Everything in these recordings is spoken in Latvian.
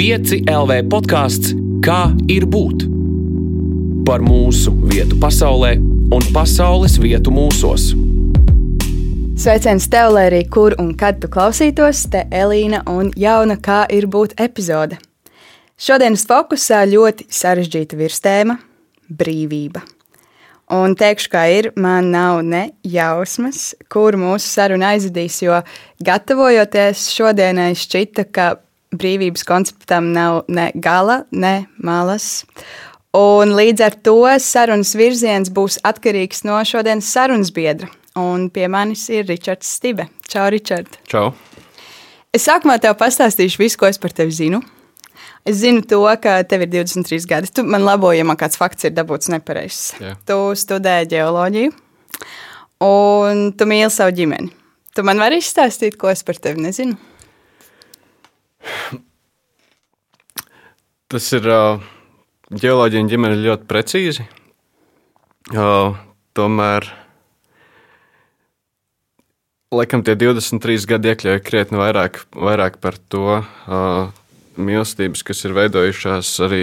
5 LV podkāsts Kā ir būt? Par mūsu vietu pasaulē un pasaules vietu mūsos. Sveiciens tev, lai arī kur un kad tu klausītos, te Elīna un jauna kā ir būt epizode. Šodienas fokusā ļoti sarežģīta virstēma - brīvība. Un teikšu, kā ir, man nav ne jausmas, kur mūsu saruna aizvedīs, jo gatavojoties šodienai, šķita, ka brīvības konceptam nav ne gala, ne malas. Un līdz ar to sarunas virziens būs atkarīgs no šodienas sarunas biedra. Un pie manis ir Ričards Stibe. Čau, Ričard! Čau! Es sākumā tev pastāstīšu visu, ko es par tevi zinu. Es zinu to, ka tev ir 23 gadi. Tu man labo, ja man kāds fakts ir dabūts nepareizs. Jā. Tu studē ģeoloģiju, un tu mīli savu ģimeni. Tu man vari izstāstīt, ko es par tevi nezinu? Tas ir ģeoloģija un ģimene ļoti precīzi. Tomēr, laikam, tie 23 gadi iekļauj krietni vairāk, vairāk par to mīlestības, kas ir veidojušās arī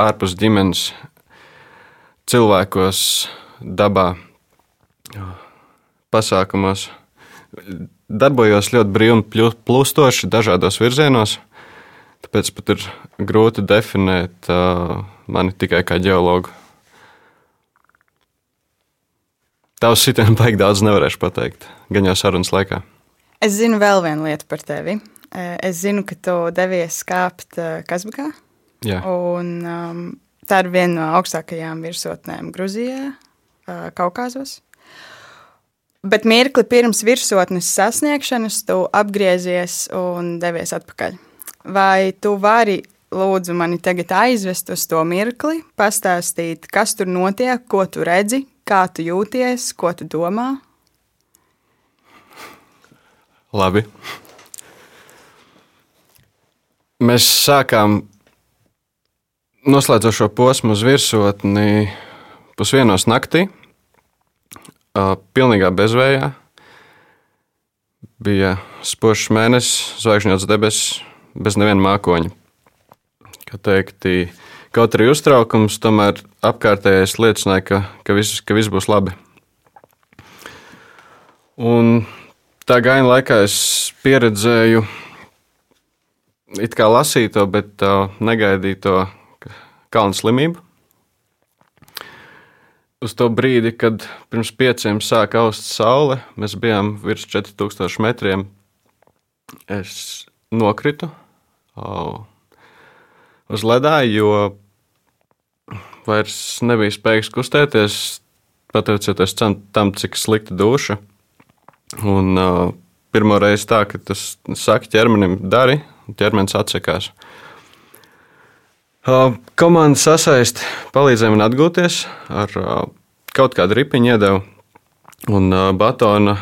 ārpus ģimenes cilvēkos, dabā, pasākumos. Darbojos ļoti brīvi un plūstoši dažādos virzienos. Tāpēc pat ir grūti definēt uh, mani tikai kā ģeologu. Tavs sitienu baigi daudz nevarēšu pateikt, gan jau sarunas laikā. Es zinu vēl vienu lietu par tevi. Es zinu, ka tu devies kāpt Kazbekā. Jā, Un, um, tā ir viena no augstākajām virsotnēm Grūzijā, uh, Kaukazos. Bet mirkli pirms virsotnes sasniegšanas tu apgriezies un devies atpakaļ. Vai tu vari lūdzu mani tagad aizvest uz to mirkli, pastāstīt, kas tur notiek, ko tu redzi, kā tu jūties, ko tu domā? labi. Mēs sākām noslēdzošo posmu uz virsotni pusdienos naktī, pilnīgā bezvējā. Bija spožs mēnesis, zvaigžņots debesis, bez neviena mākoņa. Kā teikti, kaut arī uztraukums, tomēr apkārtējais liecināja, ka, ka, viss, ka viss būs labi. Un tā gājiena laikā es pieredzēju it kā lasīto, bet uh, negaidīto ka- kalnu slimību. Uz to brīdi, kad pirms pieciem sāka aust saule, mēs bijām virs 4000 metriem. Es nokritu uh, uz ledā, jo vairs nebija spējīgs kustēties, pateicoties tam, cik slikta duša. Un uh, pirmo reizi tā, ka tas saka ķermenim, dari, ķermenis atsakās. Uh, Komanda sasaist palīdzēja man atgūties ar kaut kādu ripiņu iedevu un batona,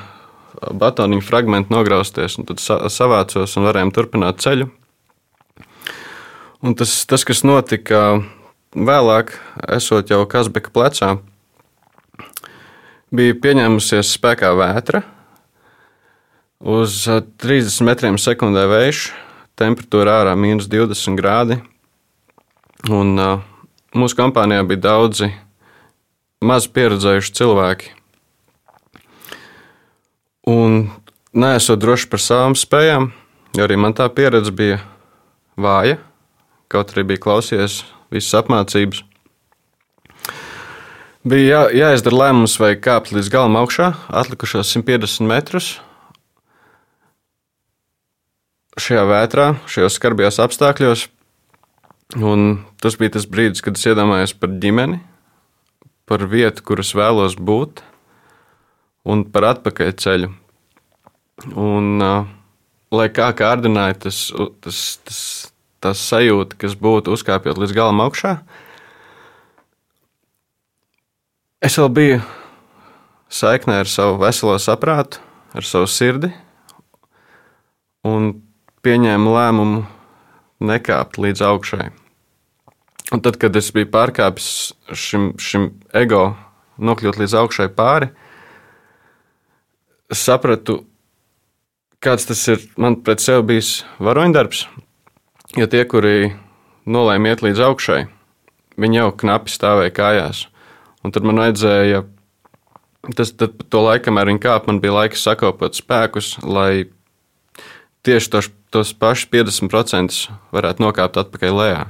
batoniņu fragment nograuzties. un Tad sa savācos un varējām turpināt ceļu. Un tas, tas, kas notika vēlāk, esot jau Kazbeka plecā, bija pieņēmusies spēkā vētra. Uz ā, 30 metriem sekundē vējš, temperatūra ārā mīnus 20 grādi. Un, mūsu kompānijā bija daudzi maz pieredzējuši cilvēki. Un neesot droši par savām spējām, jo arī man tā pieredze bija vāja, kaut arī bija klausies visas apmācības. Bija jā, jāizdara lēmums, vai kāpt līdz galam augšā, atlikušos 150 metrus. Šajā vētrā, šajos skarbajos apstākļos, un tas bija tas brīdis, kad es iedomājos par ģimeni, par vietu, kur es vēlos būt, un par atpakaļceļu. Un, uh, lai kā kārdināja tas, tas, tas, tas sajūta, kas būtu uzkāpjot līdz galam augšā, es vēl biju saiknē ar savu veselo saprātu, ar savu sirdi, un pieņēmu lēmumu nekāpt līdz augšai. Un tad, kad es biju pārkāpis šim, šim ego, nokļūt līdz augšai pāri, sapratu, kāds tas ir man pret sevi bijis varoņdarbs. Jo tie, kuri nolēma iet līdz augšai, viņi jau knapi stāvēja kājās. Un tad man vajadzēja, tas, tad, to laiku, kamēr viņi kāpa, man bija laiks sakopot spēkus, lai tieši tos, tos pašus 50% varētu nokāpt atpakaļ lejā,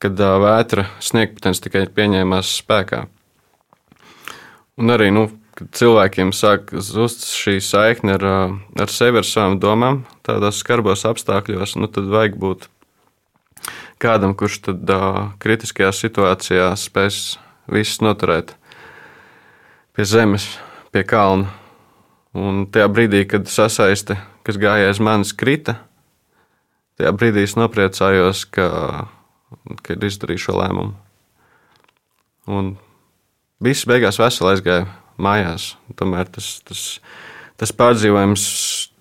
kad vētra sniegputens tikai pieņēmās spēkā. Un arī nu, cilvēkiem sāk zust šī saikne ar, ar sevi, ar savām domām, tādos skarbos apstākļos, nu, tad vajag būt kādam, kurš tad uh, kritiskajā situācijā spēs visus noturēt pie zemes, pie kalna. Un tajā brīdī, kad sasaiste, kas gāja aiz manis, krita, tajā brīdī es nopriecājos, ka, ka izdarīju šo lēmumu. Un viss beigās veseli aizgāja mājās. Tomēr tas, tas, tas pārdzīvojums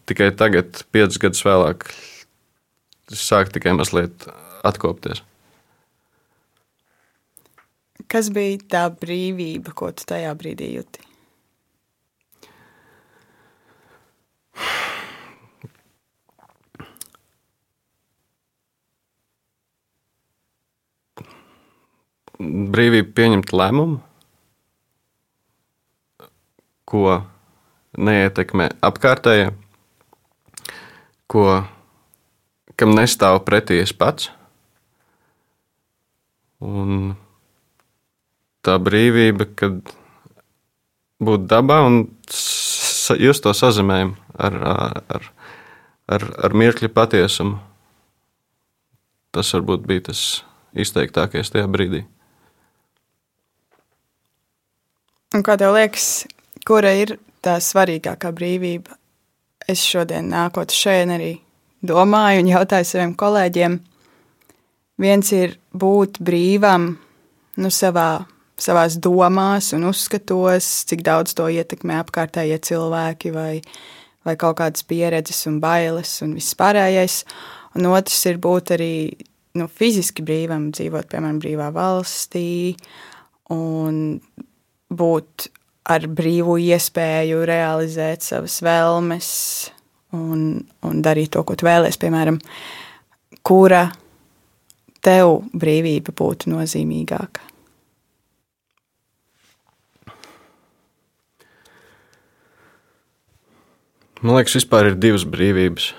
tikai tagad, piecus gadus vēlāk, sāk tikai mazliet atkopties. Kas bija tā brīvība, ko tu tajā brīdī jūti? Brīvība pieņemt lēmumu, ko neietekmē apkārtējie, ko, kam nestāv pretī es pats. Un tā brīvība, kad būt dabā un just to sazemējumu ar, ar, ar, ar mirkļa patiesumu. Tas varbūt bija tas izteiktākais tajā brīdī. Un kā tev liekas, kura ir tā svarīgākā brīvība? Es šodien nākot šeit arī domāju un jautāju saviem kolēģiem. Viens ir būt brīvam nu, savā, savās domās un uzskatos, cik daudz to ietekmē apkārtējie cilvēki vai, vai kaut kādas pieredzes un bailes un viss pārējais. Un otrs ir būt arī nu, fiziski brīvam, dzīvot, piemēram, brīvā valstī un būt ar brīvu iespēju realizēt savas vēlmes un, un darīt to, ko tu vēlēsies. Piemēram, kura tev brīvība būtu nozīmīgāka? Man liekas, vispār ir divas brīvības.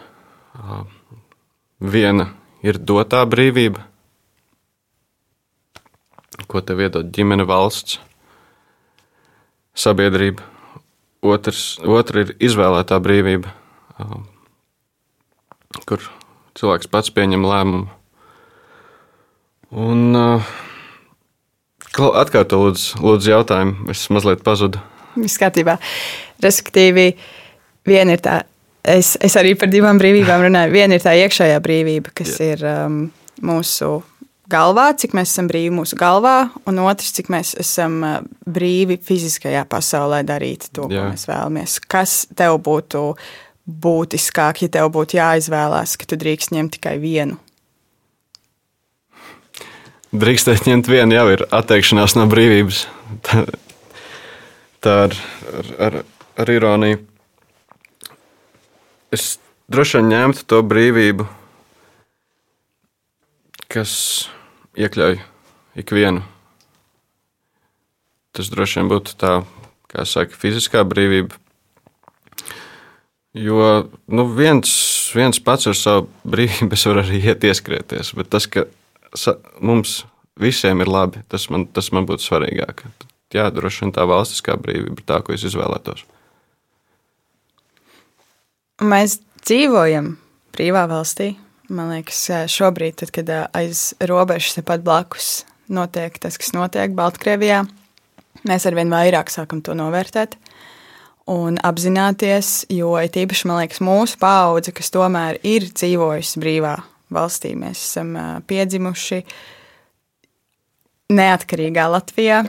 Viena ir dotā brīvība, ko tev iedod ģimene, valsts, sabiedrība. Otrs, otra ir izvēlētā brīvība, kur cilvēks pats pieņem lēmumu Un, uh, atkārto lūdzu, lūdzu jautājumu, es mazliet pazudu. Viss kārtībā. Respektīvi, viena ir tā, es, es arī par divām brīvībām runāju. Viena ir tā iekšējā brīvība, kas Jā. ir um, mūsu galvā, cik mēs esam brīvi mūsu galvā, un otrs, cik mēs esam brīvi fiziskajā pasaulē darīt to, Jā. ko mēs vēlamies. Kas tev būtu būtiskāk, ja tev būtu jāizvēlās, ka tu drīkst ņemt tikai vienu? drīkstēt ņemt vienu, jau ir atteikšanās no brīvības. Tā, tā ar, ar, ar, ar ironiju. Es droši vien ņemtu to brīvību, kas iekļauj ikvienu. Tas droši vien būtu tā, kā saka, fiziskā brīvība. Jo nu, viens, viens pats ar savu brīvību var arī iet ieskrieties, bet tas, ka mums visiem ir labi. Tas man, tas man būtu svarīgāk. Jā, droši vien tā valstiskā brīvība ir tā, ko es izvēlētos. Mēs dzīvojam brīvā valstī. Man liekas, šobrīd, tad, kad aiz robežas tepat blakus notiek tas, kas notiek Baltkrievijā, mēs arvien vairāk sākam to novērtēt un apzināties, jo it īpaši, man liekas, mūsu paudze, kas tomēr ir dzīvojusi brīvā valstī. Mēs esam piedzimuši neatkarīgā Latvijā.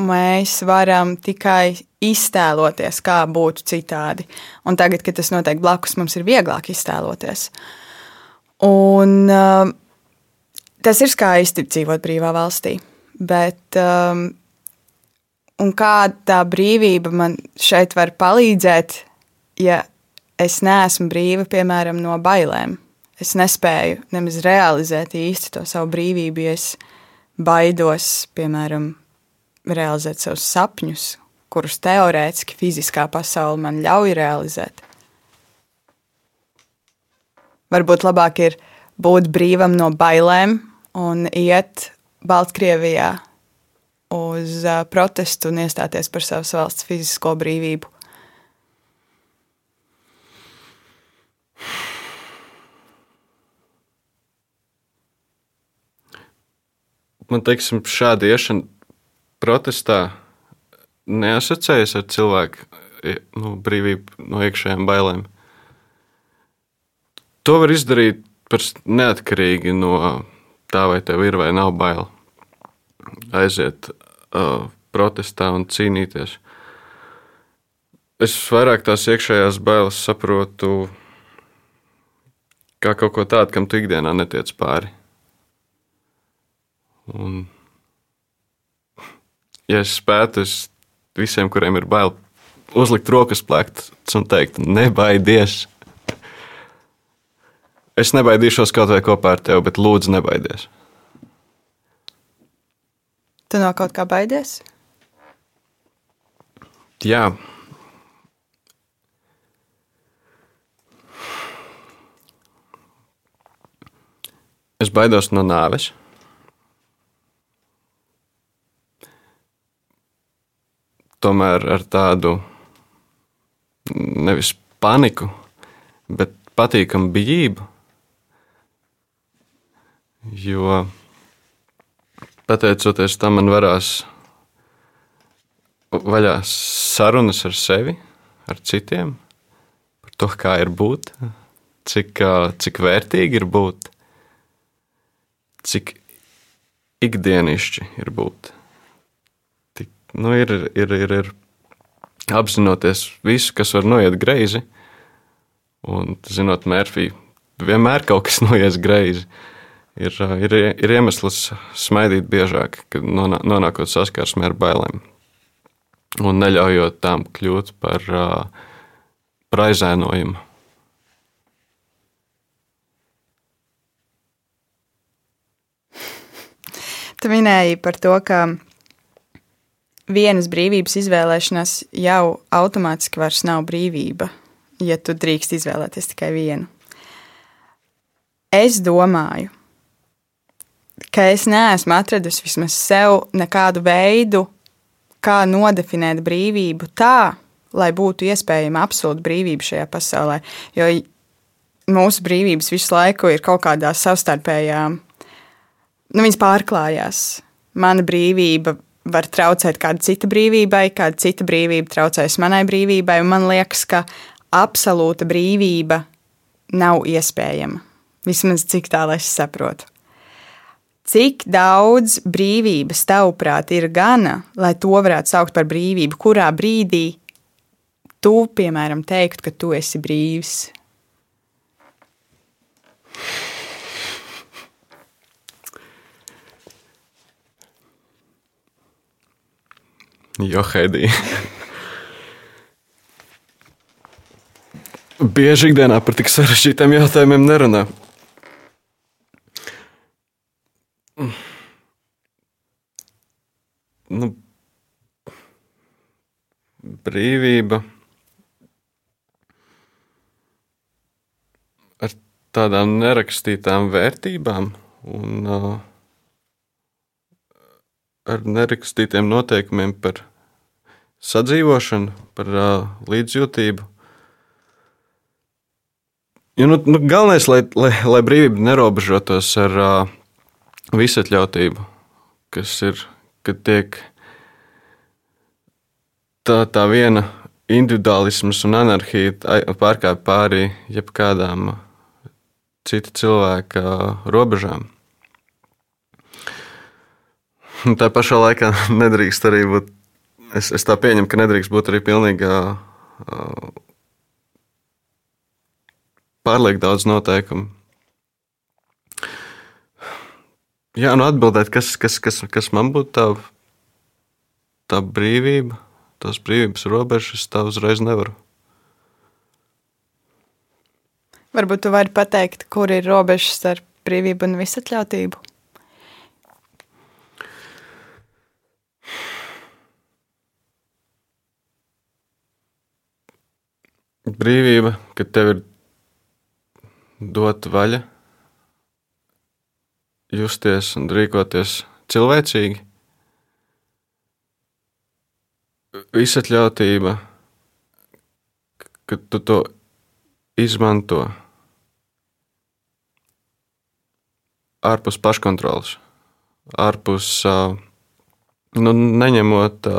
Mēs varam tikai iztēloties, kā būtu citādi. Un tagad, kad tas notiek blakus, mums ir vieglāk iztēloties. Un, uh, tas ir skaisti dzīvot brīvā valstī. Bet um, kā tā brīvība man šeit var palīdzēt, ja es neesmu brīva, piemēram, no bailēm? es nespēju nemaz realizēt īsti to savu brīvību, ja es baidos, piemēram, realizēt savus sapņus, kurus teorētiski fiziskā pasaule man ļauj realizēt. Varbūt labāk ir būt brīvam no bailēm un iet Baltkrievijā uz protestu un iestāties par savas valsts fizisko brīvību. Man teiksim, šāda iešana protestā neasociējas ar cilvēku nu, brīvību no iekšējām bailēm. To var izdarīt neatkarīgi no tā, vai tev ir vai nav bail. Aiziet uh, protestā un cīnīties. Es vairāk tās iekšējās bailes saprotu kā kaut ko tādu, kam tu ikdienā netiec pāri. Un, ja es spētu, es visiem, kuriem ir bail, uzlikt rokas plakts un teikt, nebaidies. Es nebaidīšos kaut vai kopā ar tevi, bet lūdzu, nebaidies. Tu no kaut kā baidies? Jā. Es baidos no nāves. Tomēr ar tādu nevis paniku, bet patīkamu bijību. Jo pateicoties tam, man varās vaļā sarunas ar sevi, ar citiem, par to, kā ir būt, cik, cik vērtīgi ir būt, cik ikdienišķi ir būt. Tik, nu, ir, ir, ir, ir apzinoties visu, kas var noiet greizi, un zinot, Mērfī, vienmēr kaut kas noies greizi ir, ir, ir iemesls smaidīt biežāk, kad nonākot saskarsmē ar bailēm un neļaujot tām kļūt par, par aizēnojumu. Tu minēji par to, ka vienas brīvības izvēlēšanās jau automātiski vairs nav brīvība, ja tu drīkst izvēlēties tikai vienu. Es domāju, ka es neesmu atradusi vismaz sev nekādu veidu, kā nodefinēt brīvību tā, lai būtu iespējama absolūta brīvība šajā pasaulē. Jo mūsu brīvības visu laiku ir kaut kādā savstarpējā, nu, viņas pārklājās. Mana brīvība var traucēt kāda cita brīvībai, kāda cita brīvība traucēs manai brīvībai, un man liekas, ka absolūta brīvība nav iespējama. Vismaz cik tālu es saprotu. Cik daudz brīvības tavuprāt ir gana, lai to varētu saukt par brīvību? Kurā brīdī tu, piemēram, teiktu, ka tu esi brīvs? Jo, Heidī. Bieži ikdienā par tik sarežģītiem jautājumiem nerunā. Nu, brīvība ar tādām nerakstītām vērtībām un uh, ar nerakstītiem noteikumiem par sadzīvošanu, par uh, līdzjūtību. Ja, nu, nu, galvenais, lai, lai, lai brīvība nerobežotos ar uh, visatļautību, kas ir kad tiek tā, tā viena individuālisms un anarhija pārkāpj pāri jebkādām cita cilvēka robežām. Tā pašā laikā nedrīkst arī būt. Es, es tā pieņemu, ka nedrīkst būt arī pilnīgā pārlieku daudz noteikumu. Jā, nu atbildēt, kas, kas, kas, kas man būtu tā, tā brīvība, tās brīvības robežas, tā uzreiz nevaru. Varbūt tu vari pateikt, kur ir robežas starp brīvību un visatļautību? Brīvība, kad tev ir dot vaļa, justies un rīkoties cilvēcīgi. Visatļautība, kad tu to izmanto ārpus paškontroles, ārpus nu, neņemot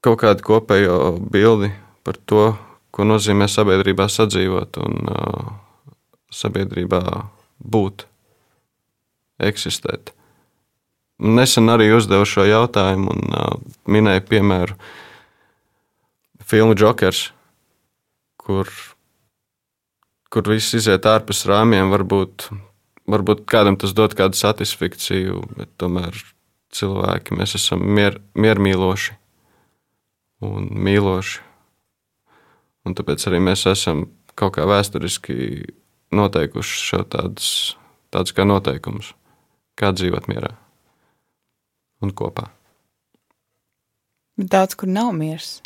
kaut kādu kopējo bildi par to, ko nozīmē sabiedrībā sadzīvot un sabiedrībā būt, eksistēt. Nesen arī uzdevu šo jautājumu un uh, minēju piemēru filmu Jokers, kur, kur viss iziet ārpus rāmjiem. Varbūt, varbūt kādam tas dod kādu satisfakciju, bet tomēr cilvēki mēs esam mier, miermīloši un mīloši. Un tāpēc arī mēs esam kaut kā vēsturiski noteikuši šo tādus, tādus kā noteikumus, kā dzīvot mierā un kopā. Bet daudz kur nav miers.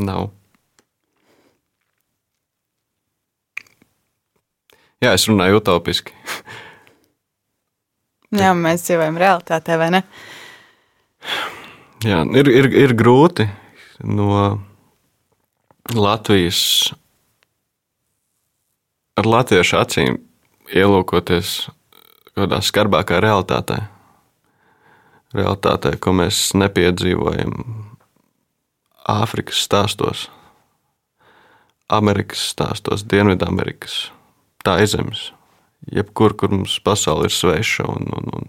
Nav. Jā, es runāju utopiski. Jā, mēs dzīvojam realitātē, vai ne? Jā, ir, ir, ir grūti no Latvijas ar latviešu acīm ielūkoties kādā skarbākā realitātē. Realitātē, ko mēs nepiedzīvojam Āfrikas stāstos, Amerikas stāstos, Dienvidamerikas, tā zemes, jebkur, kur mums pasaule ir sveša. Un, un, un.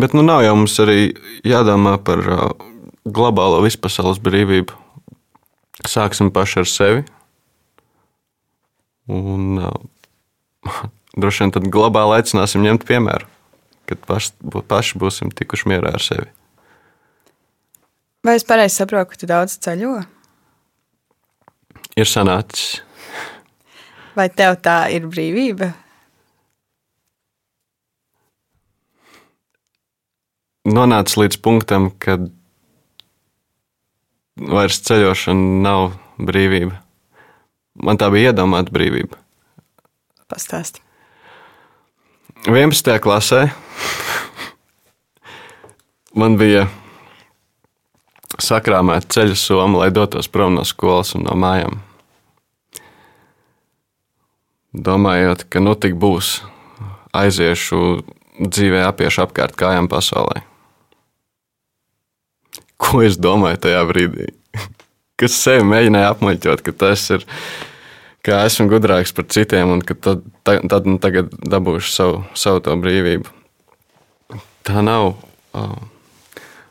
Bet nu nav jau mums arī jādomā par uh, globālo vispasaules brīvību. Sāksim paši ar sevi. Un uh, droši vien tad globāli aicināsim ņemt piemēru, kad paši, paši būsim tikuši mierā ar sevi. Vai es pareizi saprotu, ka tu daudz ceļo? Ir sanācis. Vai tev tā ir brīvība? Nonācis līdz punktam, kad vairs ceļošana nav brīvība. Man tā bija iedomāta brīvība. Pastāsti. 11. klasē man bija sakrāmēt ceļu somu, lai dotos prom no skolas un no mājām. Domājot, ka nu tik būs, aiziešu dzīvē, apiešu apkārt kājām pasaulē. Ko es domāju tajā brīdī? Kas sevi mēģināja apmuļķot, ka tas ir, ka esmu gudrāks par citiem un ka tad, tad nu tagad dabūšu savu, savu to brīvību. Tā nav.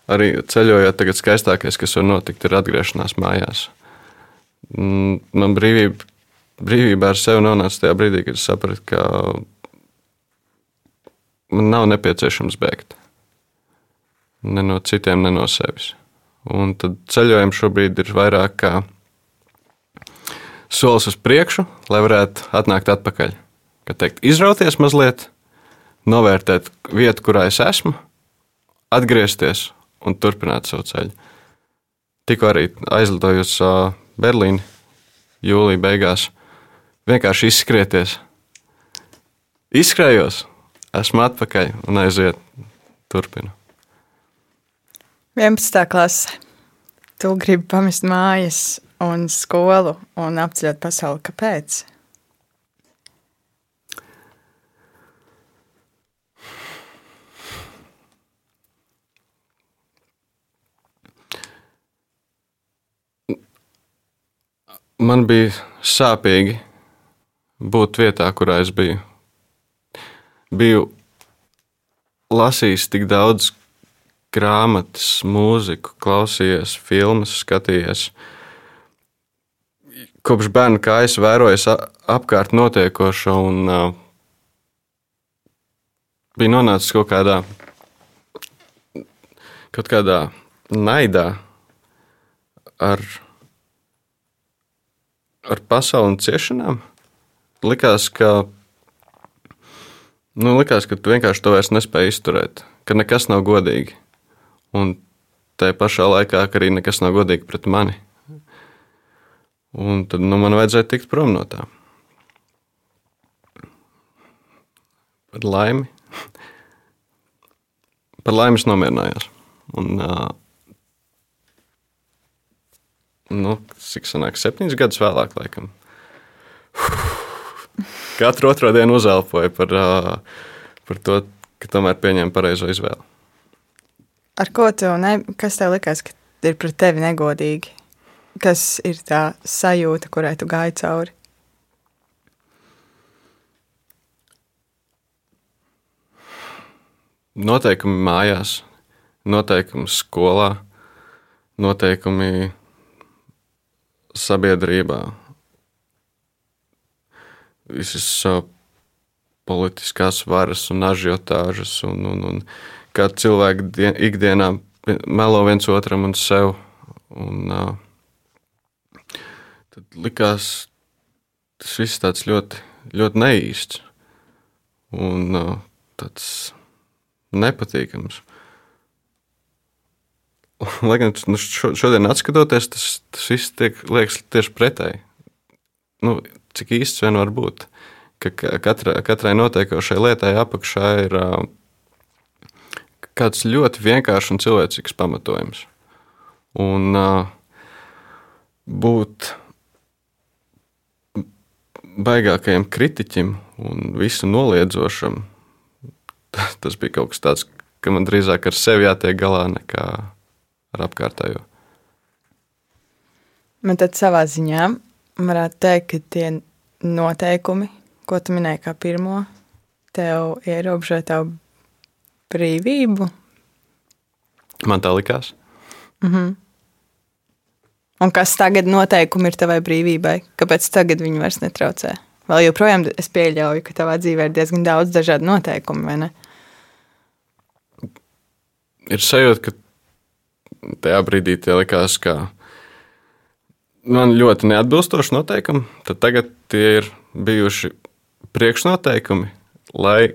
Arī ceļojot, tagad skaistākais, kas var notikt, ir atgriešanās mājās. Mm, man brīvība, brīvība ar sevi nonāca tajā brīdī, kad es sapratu, ka man nav nepieciešams bēgt. Ne no citiem, ne no sevis. Un tad ceļojums šobrīd ir vairāk kā solis uz priekšu, lai varētu atnākt atpakaļ. Kad teikt, izrauties mazliet, novērtēt vietu, kurā es esmu, atgriezties un turpināt savu ceļu. Tikko arī aizlidoju uz Berlīni jūlijā beigās. Vienkārši izskrieties. Izskrējos, esmu atpakaļ un aiziet, turpinu. 11. klase. Tu gribi pamest mājas un skolu un apceļot pasauli. Kāpēc? man bija sāpīgi būt vietā, kurā es biju. Biju lasījis tik daudz grāmatas, mūziku, klausījies, filmas, skatījies. Kopš bērna kājas vērojis apkārt notiekošo un uh, bija nonācis kaut kādā, kaut kādā naidā ar, ar pasauli un ciešanām. Likās, ka, nu, likās, ka tu vienkārši to vairs nespēji izturēt, ka nekas nav godīgi. Un tajā pašā laikā arī nekas nav godīgi pret mani. Un tad nu, man vajadzēja tikt prom no tā. Par laimi. Par laimi es nomierinājos. Un, uh, nu, cik sanāk, septiņus gadus vēlāk, laikam. Katru otro dienu uzelpoju par, par to, ka tomēr pieņēmu pareizo izvēli. Ar ko tu, ne, kas tev likās, ka ir pret tevi negodīgi? Kas ir tā sajūta, kurai tu gāji cauri? Noteikumi mājās, noteikumi skolā, noteikumi sabiedrībā. Visas politiskās varas un ažiotāžas, un, un, un kā cilvēki dien, ikdienā melo viens otram un sev. Un, uh, tad likās, tas viss tāds ļoti, ļoti neīsts un uh, tāds nepatīkams. Lai gan nu, šodien, skatoties, tas, tas viss tiek, liekas tieši pretēji. Nu, cik īsts vien var būt, ka katra, katrai notiekošai lietai apakšā ir uh, kāds ļoti vienkāršs un cilvēcīgs pamatojums. Un uh, būt baigākajam kritiķim un visu noliedzošam, tas bija kaut kas tāds, ka man drīzāk ar sevi jātiek galā nekā ar apkārtējo. Man tad savā ziņā varētu teikt, ka tie noteikumi, ko tu minēji kā pirmo, tev ierobežo tavu brīvību. Man tā likās. Mm -hmm. Un kas tagad noteikumi ir tavai brīvībai? Kāpēc tagad viņi vairs netraucē? Vēl joprojām es pieļauju, ka tavā dzīvē ir diezgan daudz dažādu noteikumu, vai ne? Ir sajūta, ka tajā brīdī tie likās, ka man ļoti neatbilstoši noteikumi, tad tagad tie ir bijuši priekšnoteikumi, lai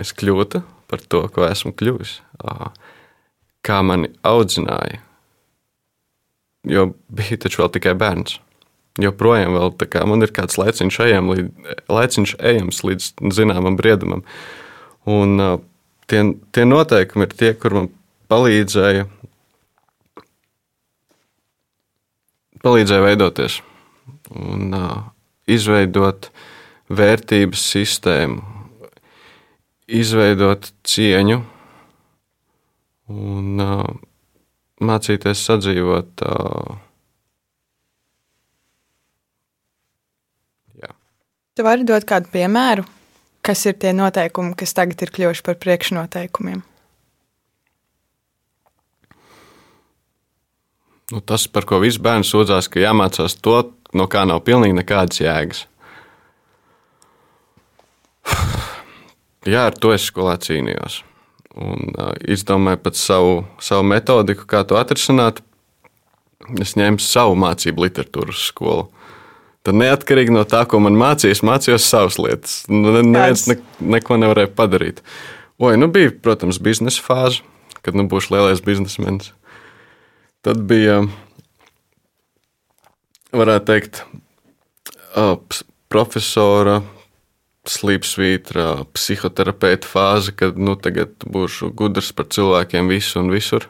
es kļūtu par to, ko esmu kļuvis. Kā mani audzināja, jo bija taču vēl tikai bērns. Joprojām vēl, kā, man ir kāds laiciņš, ejam, līdz, laiciņš ejams līdz zināmam briedumam. Un, tie, tie noteikumi ir tie, kur man palīdzēja palīdzēja veidoties un uh, izveidot vērtības sistēmu, izveidot cieņu un uh, mācīties sadzīvot. Uh. Tu vari dot kādu piemēru, kas ir tie noteikumi, kas tagad ir kļuvuši par priekšnoteikumiem? Nu, tas, par ko visi bērni sūdzās, ka jāmācās to, no kā nav pilnīgi nekādas jēgas. Jā, ar to es skolā cīnījos. Un izdomāju pat savu, savu metodiku, kā to atrisināt. Es ņēmu savu mācību literatūru skolu. Tad neatkarīgi no tā, ko man mācījās, mācījos savas lietas. Nu, neviens ne, neko nevarēja padarīt. Oi, nu bija, protams, biznesa fāze, kad nu būšu lielais biznesmenis. Tad bija, varētu teikt, profesora, slīpsvītra, psihoterapeita fāze, kad nu, tagad būšu gudrs par cilvēkiem visu un visur.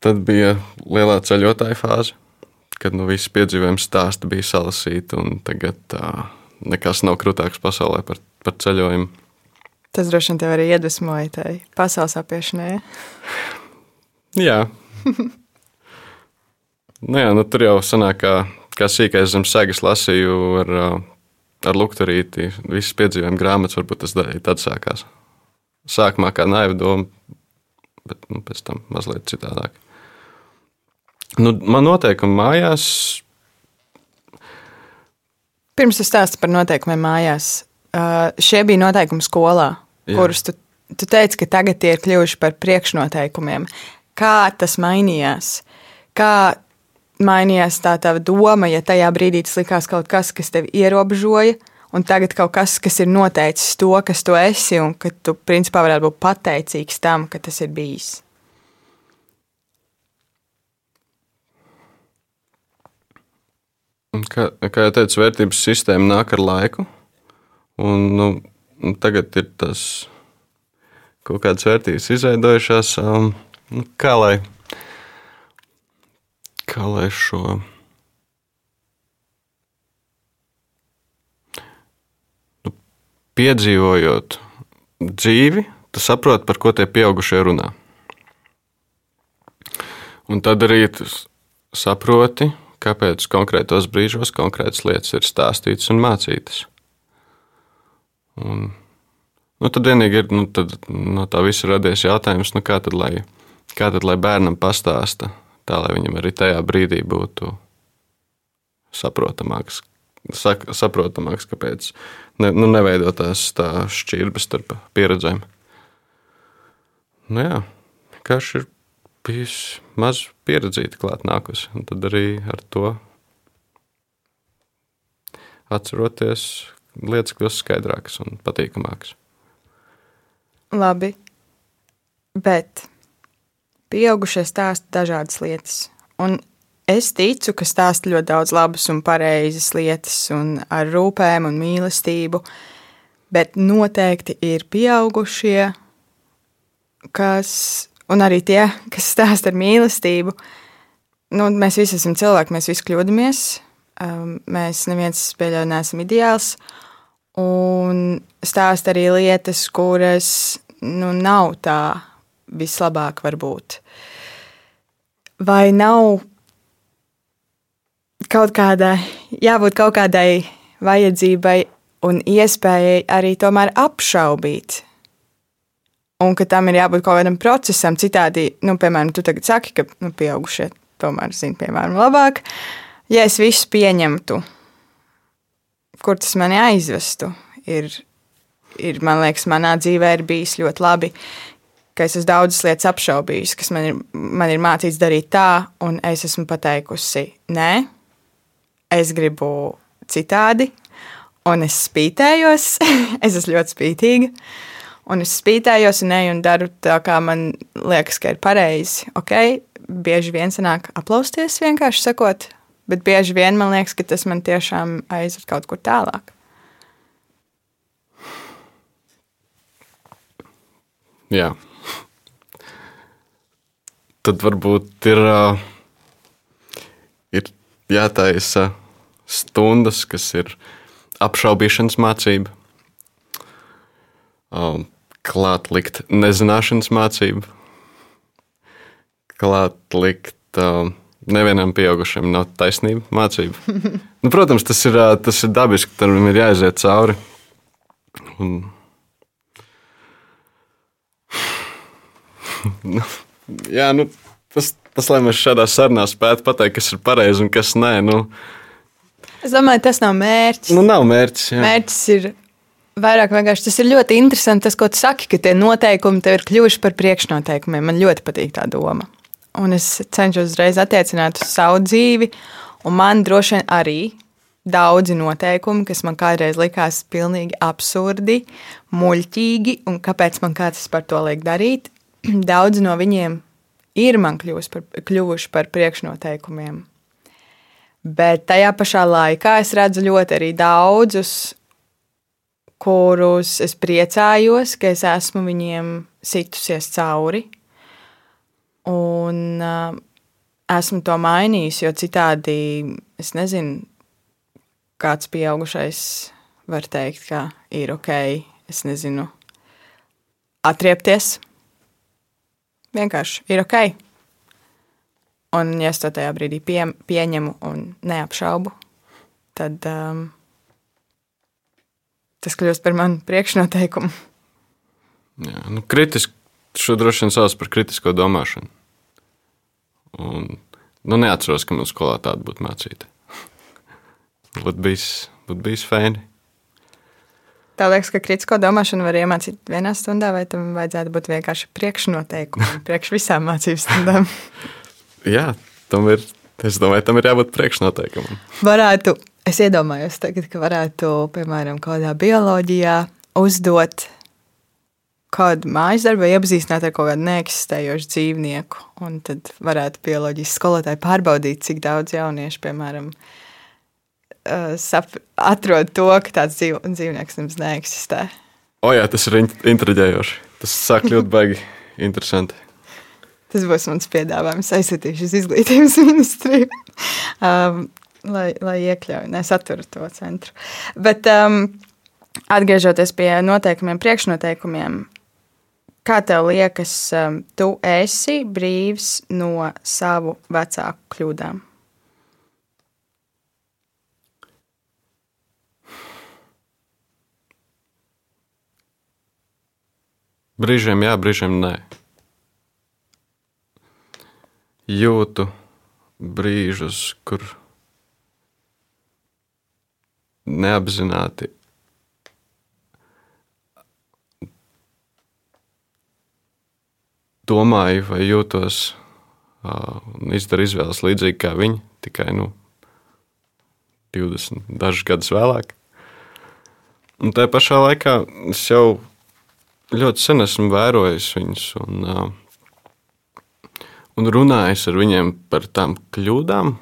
Tad bija lielā ceļotāja fāze, kad nu, visi piedzīvojumi stāsti bija salasīti, un tagad uh, nekas nav krūtāks pasaulē par, par ceļojumu. Tas droši vien tev arī iedvesmoja tai pasaules apiešanai. Jā, nu jā, nu, tur jau sanāk, kā, kā sīkais zem segas lasīju ar, ar lukturīti. Visas piedzīvojuma grāmatas varbūt tas tad sākās. Sākumā kā naiva doma, bet nu, pēc tam mazliet citādāk. Nu, man noteikumi mājās. Pirms es stāstu par noteikumiem mājās, šie bija noteikumi skolā, Jā. kurus tu, tu teici, ka tagad tie ir kļuvuši par priekšnoteikumiem. Kā tas mainījās? kā mainījās tā tava doma, ja tajā brīdī tas likās kaut kas, kas tevi ierobežoja, un tagad kaut kas, kas ir noteicis to, kas tu esi, un ka tu principā varētu būt pateicīgs tam, ka tas ir bijis. Kā, kā jau teicu, vērtības sistēma nāk ar laiku. Un, nu, tagad ir tas kaut kādas vērtības izveidojušās. Um, nu, kā lai, kā lai šo nu, piedzīvojot dzīvi, tu saproti, par ko tie pieaugušie runā. Un tad arī saproti, kāpēc konkrētos brīžos konkrētas lietas ir stāstītas un mācītas. Un, nu, tad vienīgi ir nu, tad, no tā visa radies jautājums, nu, kā, tad, lai, kā tad lai bērnam pastāsta, tā lai viņam arī tajā brīdī būtu saprotamāks. Sak, saprotamāks, kāpēc ne, nu, neveidotās tā šķirbas starp pieredzēm. Nu, jā, vienkārši ir bijusi maz pieredzīta klāt nākusi. Un tad arī ar to atceroties, lietas kļūst skaidrākas un patīkamākas. Labi, bet pieaugušie stāsta dažādas lietas. Un es ticu, ka stāsta ļoti daudz labas un pareizas lietas, un ar rūpēm un mīlestību. Bet noteikti ir pieaugušie, kas un arī tie, kas stāsta ar mīlestību. Nu, mēs visi esam cilvēki, mēs visi kļūdāmies. Um, mēs neviens pieļauj, neesam ideāls. Un stāsta arī lietas, kuras nu, nav tā vislabāk, varbūt. Vai nav kaut kādai, jābūt kaut kādai vajadzībai un iespējai arī tomēr apšaubīt un ka tam ir jābūt kaut kādam procesam. Citādi, nu, piemēram, tu tagad saki, ka nu, pieaugušie tomēr zina, piemēram, labāk. Ja es visu pieņemtu, kur tas mani aizvestu, ir, ir man liekas, manā dzīvē ir bijis ļoti labi. Es esmu daudzas lietas apšaubījis, kas man ir, man ir mācīts darīt tā, un es esmu pateikusi, nē, es gribu citādi, un es spītējos. es esmu ļoti spītīga. Un es spītējos un eju un daru tā, kā man liekas, ka ir pareizi. Okay? Bieži vien sanāk aplausties, vienkārši sakot, bet bieži vien man liekas, ka tas man tiešām aizved kaut kur tālāk. Jā. Tad varbūt ir, ir jātaisa stundas, kas ir apšaubīšanas mācība. Klāt likt nezināšanas mācību, klāt likt nevienam pieaugušam nav taisnība mācība. nu, protams, tas ir, tas ir dabiski, tam ir jāiziet cauri. Un... jā, nu, tas, tas, lai mēs šādā sarunā spētu pateikt, kas ir pareizi un kas nē. Nu, es domāju, tas nav mērķis. Nu, nav mērķis. Jā. Mērķis ir Vairāk vienkārši tas ir ļoti interesanti, tas, ko tu saki, ka tie noteikumi tev ir kļuvuši par priekšnoteikumiem. Man ļoti patīk tā doma. Un es cenšos uzreiz attiecināt uz savu dzīvi, un man droši vien arī daudzi noteikumi, kas man kādreiz likās pilnīgi absurdi, muļķīgi, un kāpēc man kāds par to liek darīt, daudzi no viņiem ir man par, kļuvuši par priekšnoteikumiem. Bet tajā pašā laikā es redzu ļoti arī daudzus kurus es priecājos, ka es esmu viņiem situsies cauri. Un uh, esmu to mainījis, jo citādi es nezinu, kāds pieaugušais var teikt, ka ir ok, es nezinu, atriepties. Vienkārši ir ok. Un, ja es to tajā brīdī pie, pieņemu un neapšaubu, tad um, tas kļūst par manu priekšnoteikumu. Jā, nu, kritiski, šo droši vien sauc par kritisko domāšanu. Un, nu, neatceros, ka man skolā tāda būtu mācīta. būtu bijis, būt bijis fēni. Tā liekas, ka kritisko domāšanu var iemācīt vienā stundā, vai tam vajadzētu būt vienkārši priekšnoteikumi priekš visām mācību stundām? Jā, tam ir, es domāju, tam ir jābūt priekšnoteikumam. Varētu, es iedomājos tagad, ka varētu, piemēram, kādā bioloģijā uzdot kādu mājas darbu, iepazīstināt ar kaut kādu neeksistējošu dzīvnieku. Un tad varētu bioloģijas skolotāji pārbaudīt, cik daudz jauniešu, piemēram, uh, sap, atrod to, ka tāds dzīv, dzīvnieks nemaz neeksistē. O, jā, tas ir intriģējoši. Tas sāk kļūt baigi interesanti. Tas būs mans piedāvājums. Aizsūtīšu uz izglītības ministriju, um, lai, lai iekļautu, nesatura to centru. Bet um, atgriežoties pie noteikumiem, priekšnoteikumiem, kā tev liekas, um, tu esi brīvs no savu vecāku kļūdām? Brīžiem jā, brīžiem nē. Jūtu brīžus, kur neapzināti domāju, vai jūtos un izdaru izvēles līdzīgi kā viņi, tikai nu, 20 dažus gadus vēlāk. Un tajā pašā laikā es jau ļoti sen esmu vērojis viņus un, un runājis ar viņiem par tām kļūdām,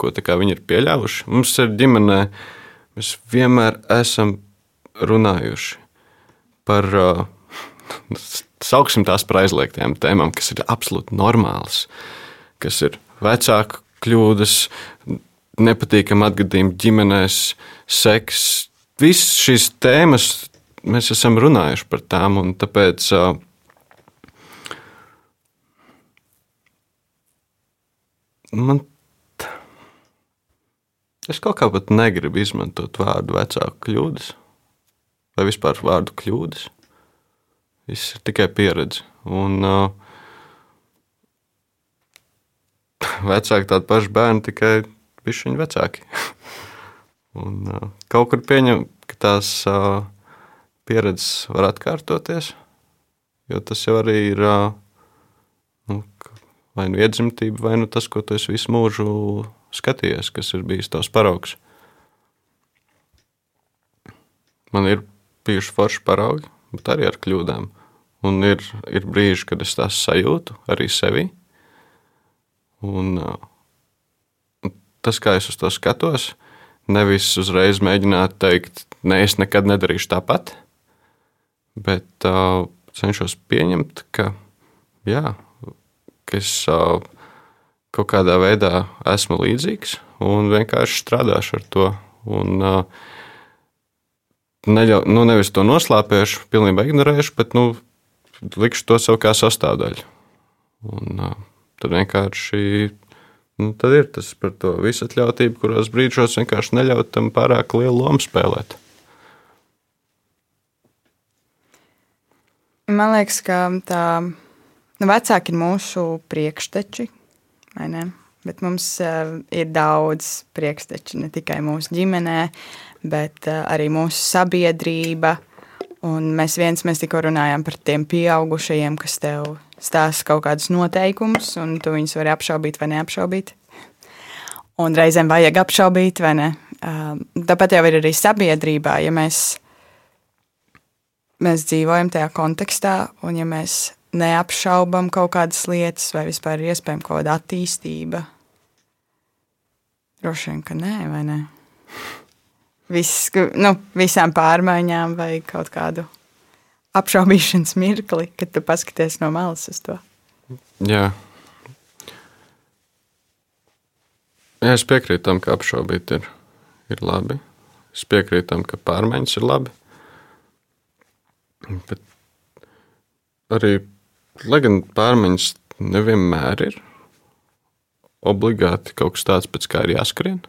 ko viņi ir pieļāvuši. Mums ir ģimenē, mēs vienmēr esam runājuši par, sauksim tās par aizliegtām tēmām, kas ir absolūti normālas, kas ir vecāku kļūdas, nepatīkami atgadījumi ģimenēs, seks. Visas šīs tēmas mēs esam runājuši par tām, un tāpēc man. Es kaut kā pat negribu izmantot vārdu vecāku kļūdas, vai vispār vārdu kļūdas. Viss ir tikai pieredze. Un, uh, vecāki tādi paši bērni, tikai viņi vecāki. un, uh, kaut kur pieņem, ka tās uh, pieredzes var atkārtoties. Jo tas jau arī ir nu, vai nu iedzimtība, vai nu tas, ko tu esi visu mūžu skatījies, kas ir bijis tavs paraugs. Man ir bijuši forši paraugi, bet arī ar kļūdām. Un ir, ir brīži, kad es tās sajūtu arī sevi. Un, tas, kā es uz to skatos, nevis uzreiz mēģināt teikt, nē, ne, es nekad nedarīšu tāpat bet uh, cenšos pieņemt, ka, jā, ka es uh, kaut kādā veidā esmu līdzīgs un vienkārši strādāšu ar to. Un, uh, neļau, nu, nevis to noslēpēšu, pilnībā ignorēšu, bet nu, likšu to sev kā sastāvdaļu. Un, uh, tad vienkārši nu, tad ir tas par to visatļautību, kuros brīžos vienkārši neļaut tam pārāk lielu lomu spēlēt. Man liekas, ka tā nu, vecāki ir mūsu priekšteči? Bet mums uh, ir daudz priekšteči ne tikai mūsu ģimenē, bet uh, arī mūsu sabiedrība. Un mēs viens mēs tikko runājām par tiem pieaugušajiem, kas tev stāsta kaut kādus noteikumus, un tu viņus vari apšaubīt vai neapšaubīt. Un reizēm vajag apšaubīt, vai ne? Uh, tāpat jau ir arī sabiedrībā, ja mēs mēs dzīvojam tajā kontekstā, un ja mēs neapšaubām kaut kādas lietas, vai vispār ir iespējama kaut kāda attīstība, droši vien, ka nē, vai ne? Viss, nu, visām pārmaiņām vai kaut kādu apšaubīšanas mirkli, kad tu paskaties no malas uz to. Jā. Jā, es piekrītu tam, ka apšaubīt ir, ir labi. Es piekrītu tam, ka pārmaiņas ir labi. Bet arī, lai gan pārmaiņas nevienmēr ir obligāti kaut kas tāds, pēc kā ir jāskrien,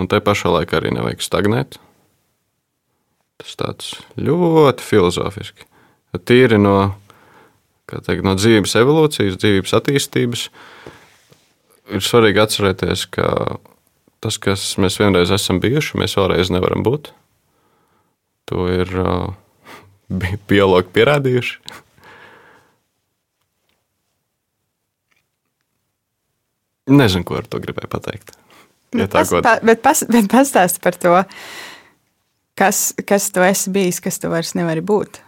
un tai pašā laikā arī nevajag stagnēt. Tas tāds ļoti filozofiski. Tīri no, teikt, no dzīves evolūcijas, dzīves attīstības, ir svarīgi atcerēties, ka tas, kas mēs vienreiz esam bijuši, mēs vēlreiz nevaram būt. To ir uh, biologi pierādījuši. Nezinu, ko ar to gribēju pateikt. Ja bet, pas, pa, bet, pas, bet pastāsti par to, kas, kas tu esi bijis, kas tu vairs nevari būt.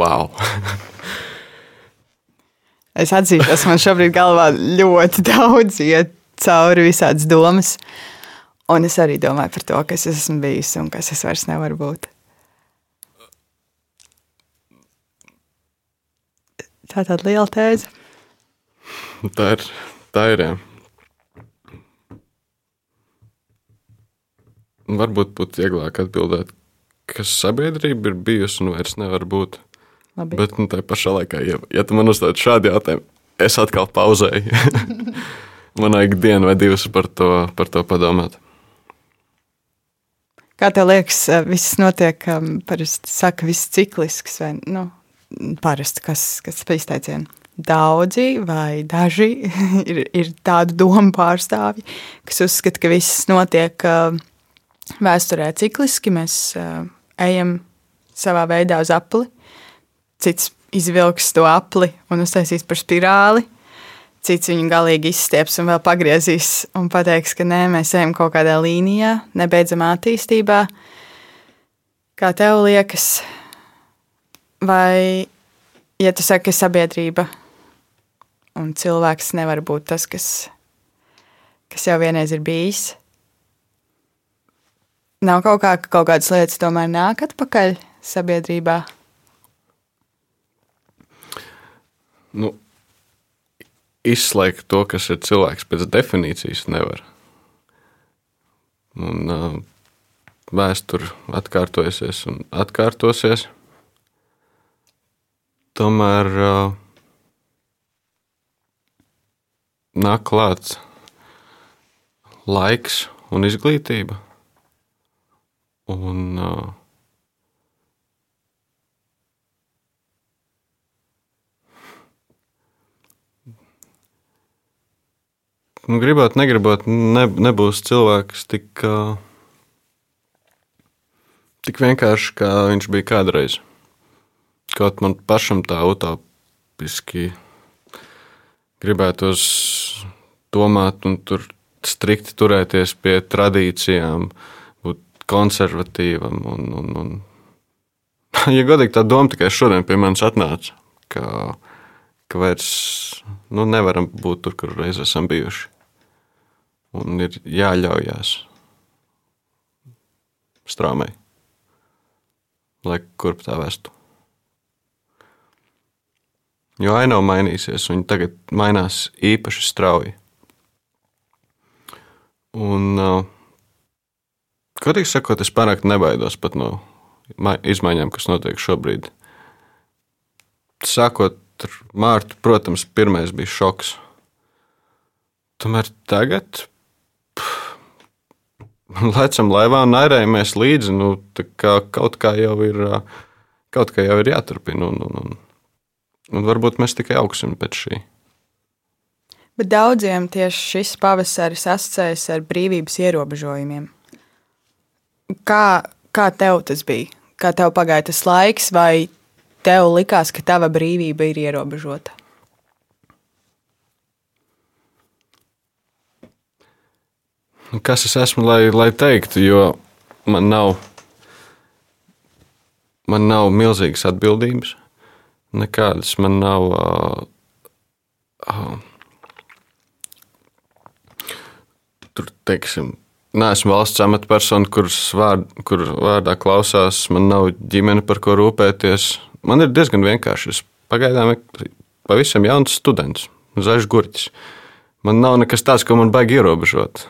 Wow! es atzīšos, man šobrīd galvā ļoti daudz iet cauri visādas domas. Un es arī domāju par to, kas es esmu bijis un kas es vairs nevaru būt. Tā ir tāda liela tēze. Tā ir. Tā ir jā. Varbūt būtu vieglāk atbildēt, kas sabiedrība ir bijusi un vairs nevar būt. Labi. Bet nu, tā pašā laikā, ja, ja tu man uzdod šādu jautājumu, es atkal pauzēju. man vajag dienu vai divas par to, par to padomāt. Kā tev liekas, eh, viss notiek, um, parasti saka, viss ciklisks vai nu, parasti, kas, kas ir izteicieni? Daudzi vai daži ir, ir tādu domu pārstāvji, kas uzskata, ka viss notiek uh, vēsturē cikliski. Mēs uh, ejam savā veidā uz apli cits izvilks to apli un uztaisīs par spirāli. Cits viņu galīgi izstieps un vēl pagriezīs un pateiks, ka nē, mēs ejam kaut kādā līnijā, nebeidzamā attīstībā. Kā tev liekas, vai, ja tu saki, ka sabiedrība un cilvēks nevar būt tas, kas, kas jau vienreiz ir bijis, nav kaut kā, ka kaut kādas lietas tomēr nāk atpakaļ sabiedrībā? Nu, izslēgt to, kas ir cilvēks pēc definīcijas, nevar. Un, uh, vēsture atkārtojusies un atkārtosies. Tomēr uh, nāk klāts laiks un izglītība. Un, uh, Nu, gribot, negribot, ne, nebūs cilvēks tik, tik vienkārši, kā viņš bija kādreiz. Kaut man pašam tā utopiski gribētos domāt un tur strikti turēties pie tradīcijām, būt konservatīvam. Un, un, un. Ja godīgi tā doma tikai šodien pie manis atnāca, ka, ka vairs nu, nevaram būt tur, kur reiz esam bijuši un ir jāļaujās strāmai, lai kurp tā vestu. Jo ainava mainīsies, un tagad mainās īpaši strauji. Un, godīgi sakot, es pārāk nebaidos pat no izmaiņām, kas notiek šobrīd. Sākot ar mārtu, protams, pirmais bija šoks. Tomēr tagad lecam laivā un nairējamies līdzi. Nu, kā kaut kā jau ir, kaut kā jau ir jāturpina. Un, un, un, un varbūt mēs tikai augsim pēc šī. Bet daudziem tieši šis pavasaris asociējas ar brīvības ierobežojumiem. Kā, kā tev tas bija? Kā tev pagāja tas laiks, vai tev likās, ka tava brīvība ir ierobežota? Kas es esmu, lai, lai teiktu, jo man nav, man nav milzīgas atbildības, nekādas man nav. Uh, uh, tur, teiksim, neesmu valsts amatpersona, kuras vārd, kur vārdā klausās, man nav ģimene, par ko rūpēties. Man ir diezgan vienkārši. Es pagaidām pavisam jauns students, zaļš gurķis. Man nav nekas tāds, ko man baigi ierobežot.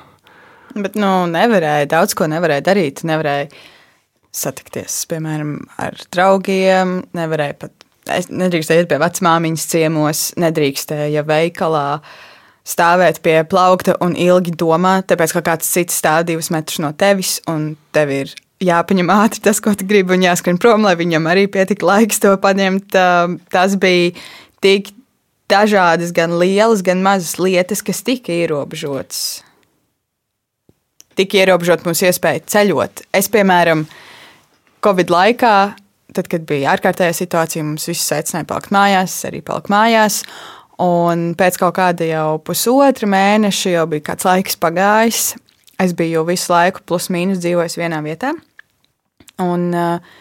Bet nu, nevarēja, daudz ko nevarēja darīt. Nevarēja satikties, piemēram, ar draugiem, nevarēja pat. Es nedrīkstēju iet pie vecmāmiņas ciemos, nedrīkstēju veikalā stāvēt pie plaukta un ilgi domāt, tāpēc ka kāds cits stāv divus metrus no tevis, un tev ir jāpaņem ātri tas, ko tu gribi, un jāskrien prom, lai viņam arī pietika laiks to paņemt. Tas bija tik dažādas, gan lielas, gan mazas lietas, kas tika ierobežotas. Tika ierobežot mūsu iespēja ceļot. Es, piemēram, Covid laikā, tad, kad bija ārkārtējā situācija, mums visus aicināja palikt mājās, arī paliku mājās. Un pēc kaut kāda jau pusotra mēneša, jau bija kāds laiks pagājis, es biju visu laiku plus mīnus dzīvojis vienā vietā. Un uh,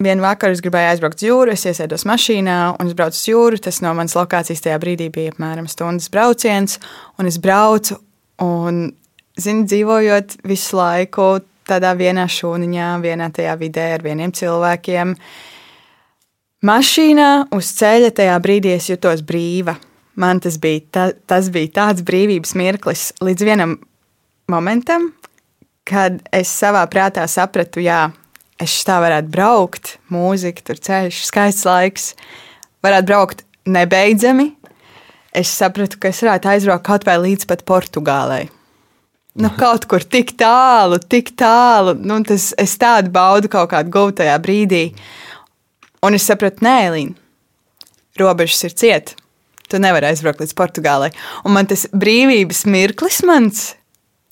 Vienu vakaru es gribēju aizbraukt uz jūru, es iesēdos mašīnā un es braucu uz jūru. Tas no manas lokācijas tajā brīdī bija apmēram stundas brauciens, un es braucu un, zini, dzīvojot visu laiku tādā vienā šūniņā, vienā tajā vidē ar vieniem cilvēkiem. Mašīnā uz ceļa tajā brīdī es jutos brīva. Man tas bija, ta, tas bija tāds brīvības mirklis līdz vienam momentam, kad es savā prātā sapratu, jā, es tā varētu braukt, mūzika, tur ceļš, skaists laiks, varētu braukt nebeidzami. Es sapratu, ka es varētu aizbraukt kaut vai līdz pat Portugālei. Nu, kaut kur tik tālu, tik tālu. Nu, tas, es tādu baudu kaut kādā gūtajā brīdī. Un es sapratu, nē, Līna, robežas ir cietas. Tu nevari aizbraukt līdz Portugālei. Un man tas brīvības mirklis mans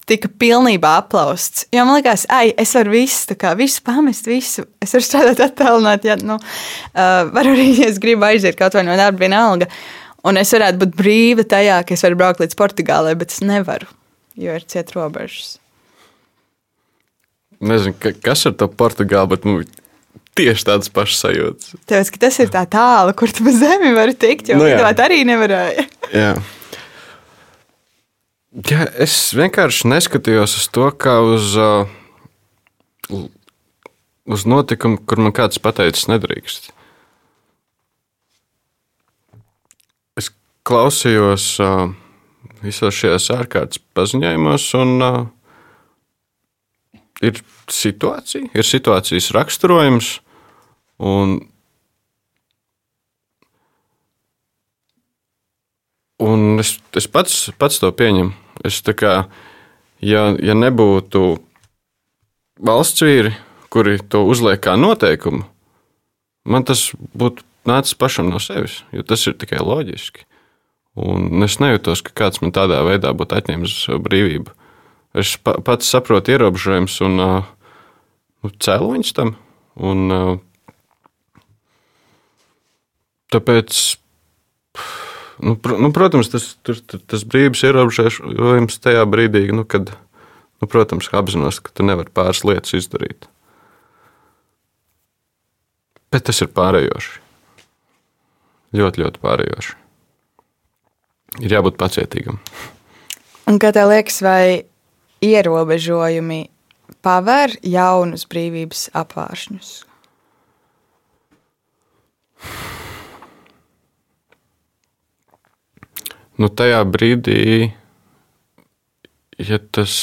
tika pilnībā aplausts. Jo man liekas, ai, es varu visu, kā, visu pamest, visu. Es varu strādāt attālināti, ja nu, uh, varu arī, ja es gribu aiziet kaut vai no darba, vienalga. Un es varētu būt brīva tajā, ka es varu braukt līdz Portugālei, bet es nevaru, jo ir ciet robežas. Nezinu, ka, kas ir tā Portugāla, bet nu, tieši tādas pašas sajūtas. Tāpēc, ka tas ir tā tālu, kur tu pa zemi vari tikt, jo nu, lidot arī nevarēja. jā. Jā, es vienkārši neskatījos uz to kā uz, uh, uz notikumu, kur man kāds pateicis, nedrīkst. Es klausījos uh, visos šajos ārkārtas paziņojumos, un uh, ir situācija, ir situācijas raksturojums. Un, un es, es pats, pats to pieņemu. Es kā, ja, ja nebūtu valsts vīri, kuri to uzliek kā noteikumu, man tas būtu nācis pašam no sevis, jo tas ir tikai loģiski. Un es nejūtos, ka kāds man tādā veidā būtu atņēmis brīvību. Es pa, pats saprotu ierobežojumus un nu, cēloņus tam. Un, tāpēc Nu, nu, protams, tas, tur, tas brīvības ierobežojums tajā brīdī, nu, kad, nu, protams, apzinos, ka tu nevari pāris lietas izdarīt. Bet tas ir pārējoši. Ļoti, ļoti pārējoši. Ir jābūt pacietīgam. Un kā tev liekas, vai ierobežojumi paver jaunus brīvības apvāršņus? nu, tajā brīdī, ja tas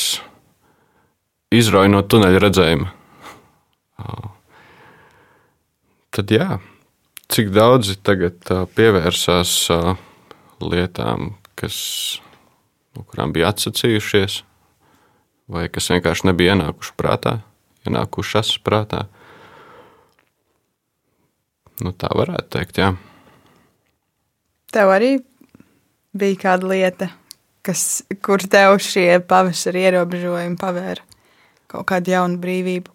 izrauj no tuneļa redzējuma, tad jā, cik daudzi tagad pievērsās lietām, kas, no kurām bija atsacījušies, vai kas vienkārši nebija ienākuši prātā, ienākušas prātā. Nu, tā varētu teikt, jā. Tev arī bija kāda lieta, kas, kur tev šie pavasara ierobežojumi pavēra kaut kādu jaunu brīvību?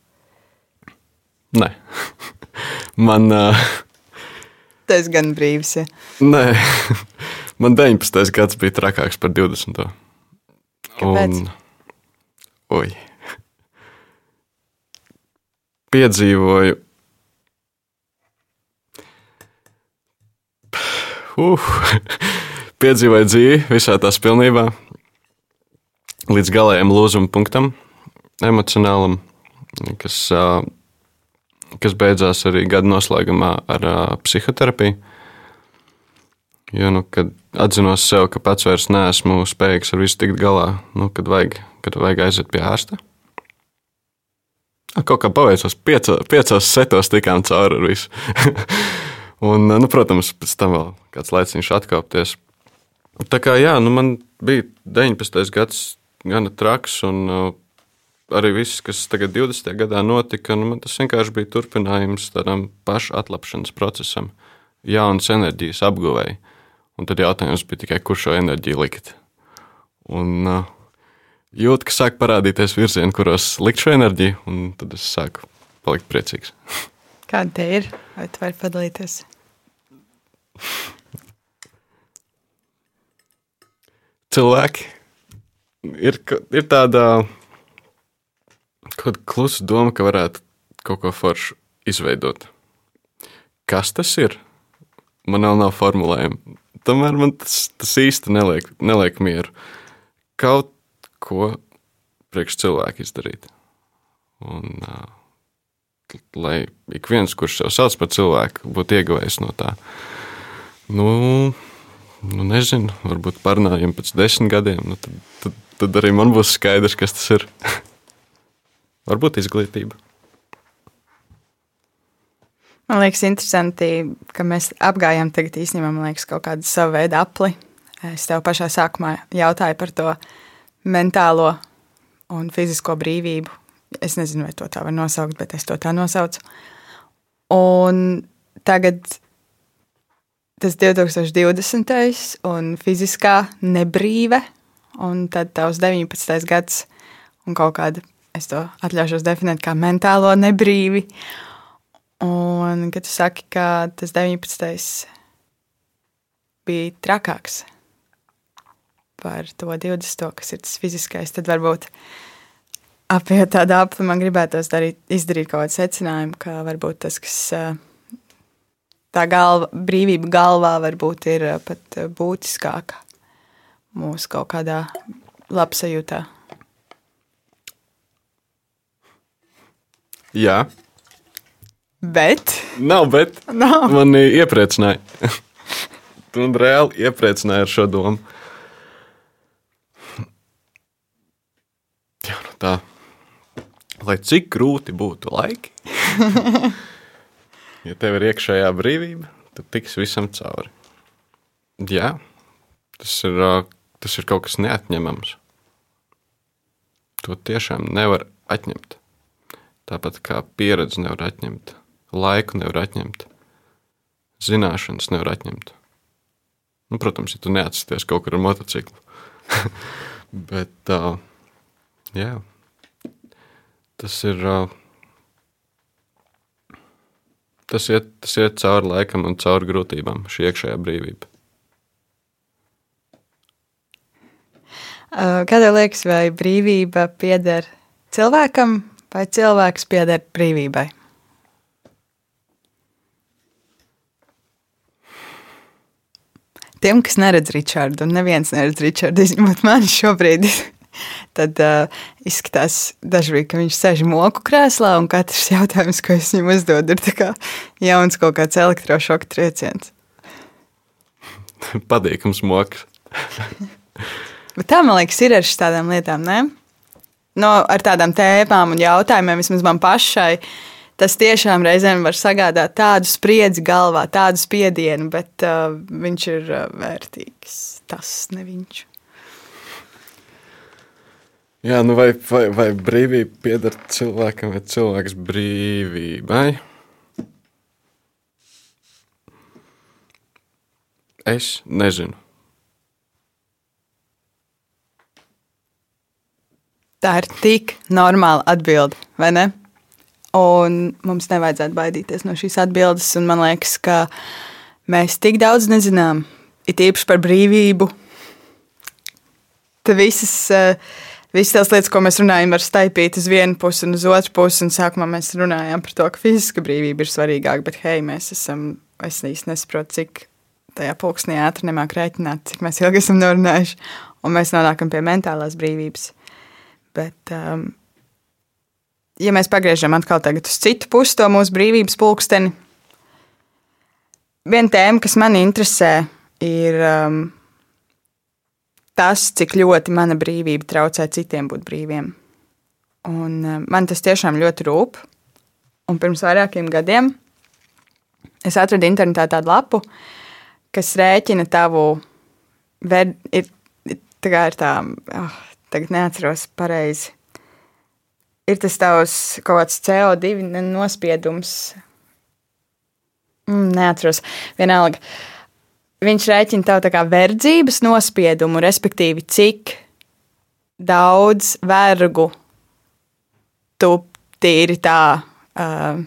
Nē, man. Uh... Tas gan brīvs. Ja. Nē, man 19. gads bija trakāks par 20. Kāpēc? Un, oi, piedzīvoju. Uh, piedzīvoju dzīvi visā tās pilnībā, līdz galējam lūzuma punktam, emocionālam, kas, kas beidzās arī gada noslēgumā ar psihoterapiju. Jo, nu, kad atzinos sev, ka pats vairs neesmu spējīgs ar visu tikt galā, nu, kad, vajag, kad vajag aiziet pie ārsta. Kaut kā paveicos, pieco, piecos setos tikām cauri ar visu. Un, nu, protams, pēc tam vēl kāds laiciņš atkāpties. Tā kā jā, nu man bija 19. gads gana traks, un uh, arī viss, kas tagad 20. gadā notika, nu, tas vienkārši bija turpinājums tādam pašatlapšanas procesam, jaunas enerģijas apguvēji. Un tad jautājums bija tikai, kur šo enerģiju likt. Un, uh, jūtu, ka sāk parādīties virzieni, kuros likt šo enerģiju, un tad es sāku palikt priecīgs. Kāda te ir? Vai tu vari padalīties? Cilvēki ir, ir tāda kaut kāda klusa doma, ka varētu kaut ko foršu izveidot. Kas tas ir? Man vēl nav formulējuma. Tomēr man tas, tas īsti neliek, neliek mieru. Kaut ko priekš cilvēku izdarīt. Un, lai ik viens, kurš sev sauc par cilvēku, būtu ieguvējis no tā. Nu, nu nezinu, varbūt parunājam pēc desmit gadiem. Nu, tad, tad, tad arī man būs skaidrs, kas tas ir. varbūt izglītība. Man liekas, interesanti, ka mēs apgājām tagad īstenībā liekas, kaut kādu savu veidu apli. Es tev pašā sākumā jautāju par to mentālo un fizisko brīvību. Es nezinu, vai to tā var nosaukt, bet es to tā nosaucu. Un tagad tas 2020. un fiziskā nebrīve, un tad tavs 19. gads un kaut kāda, es to atļaušos definēt kā mentālo nebrīvi. Un, kad tu saki, ka tas 19. bija trakāks par to 20. kas ir tas fiziskais, tad varbūt apjot tādu apli man gribētos darīt, izdarīt kaut kādu secinājumu, ka varbūt tas, kas tā galva, brīvība galvā varbūt ir pat būtiskāka mūsu kaut kādā labsajūtā. Jā, Bet, nav, bet nav. man iepriecināja. Tu man reāli iepriecināji ar šo domu. Jā, nu tā. Lai cik grūti būtu laiki, ja tev ir iekšējā brīvība, tad tiks visam cauri. Jā, tas ir, tas ir kaut kas neatņemams. To tiešām nevar atņemt. Tāpat kā pieredzi nevar atņemt, laiku nevar atņemt, zināšanas nevar atņemt. Nu, protams, ja tu neatsties kaut kur ar motociklu. Bet, uh, jā, tas ir. Uh, tas, iet, tas iet cauri laikam un cauri grūtībām, šī iekšējā brīvība. Kā tev liekas, vai brīvība pieder cilvēkam, vai cilvēks pieder brīvībai? Tiem, kas neredz Richardu, un neviens neredz Richardu, izņemot mani šobrīd, tad uh, izskatās dažkārt, ka viņš sēž moku krēslā, un katrs jautājums, ko es viņam uzdodu, ir kā jauns kaut kāds elektrošoka trieciens. Patīkams moks. Bet tā, man liekas, ir ar šādām lietām, ne? No, ar tādām tēmām un jautājumiem, vismaz man pašai, tas tiešām reizēm var sagādāt tādu spriedzi galvā, tādu spiedienu, bet uh, viņš ir uh, vērtīgs. Tas ne viņš. Jā, nu vai, vai, vai brīvība pieder cilvēkam vai cilvēks brīvībai? Es nezinu. Tā ir tik normāla atbilde, vai ne? Un mums nevajadzētu baidīties no šīs atbildes. un Man liekas, ka mēs tik daudz nezinām, it īpaši par brīvību. Tad visas, eh, visas tās lietas, ko mēs runājam, var staipīt uz vienu pusi un uz otru pusi. Un sākumā mēs runājām par to, ka fiziska brīvība ir svarīgāka, bet hei, mēs esam, es īsti nesaprotu, cik tajā pulksnī ātri nemāk rēķināt, cik mēs ilgi esam norunājuši. Un mēs nonākam pie mentālās brīvības. Bet, um, ja mēs pagriežam atkal uz citu pusi to mūsu brīvības pulksteni, viena tēma, kas man interesē, ir um, tas, cik ļoti mana brīvība traucē citiem būt brīviem. Un, um, man tas tiešām ļoti rūp. Un pirms vairākiem gadiem es atradu internetā tādu lapu, kas rēķina tavu ir, tā kā ir tā, oh, tagad neatceros pareizi. Ir tas tavs kaut kāds CO2 nospiedums. Mm, neatceros, vienalga. Viņš rēķina tavu tā kā verdzības nospiedumu, respektīvi, cik daudz vergu tu tīri tā uh,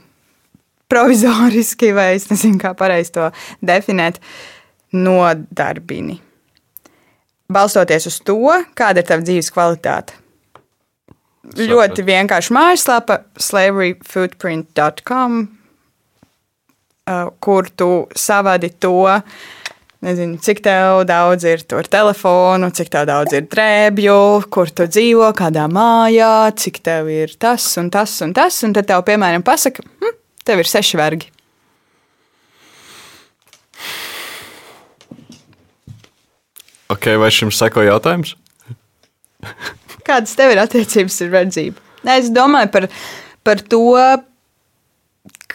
provizoriski, vai es nezinu, kā pareizi to definēt, nodarbini. Balstoties uz to, kāda ir tava dzīves kvalitāte. Sapratu. Ļoti vienkārši mājaslapa, slaveryfootprint.com, uh, kur tu savadi to, nezinu, cik tev daudz ir tur telefonu, cik tev daudz ir drēbju, kur tu dzīvo, kādā mājā, cik tev ir tas un tas un tas. Un tad tev, piemēram, pasaka, hm, tev ir seši vergi. Ok, vai šim seko jautājums? Kādas tev ir attiecības ar verdzību? Es domāju par, par to,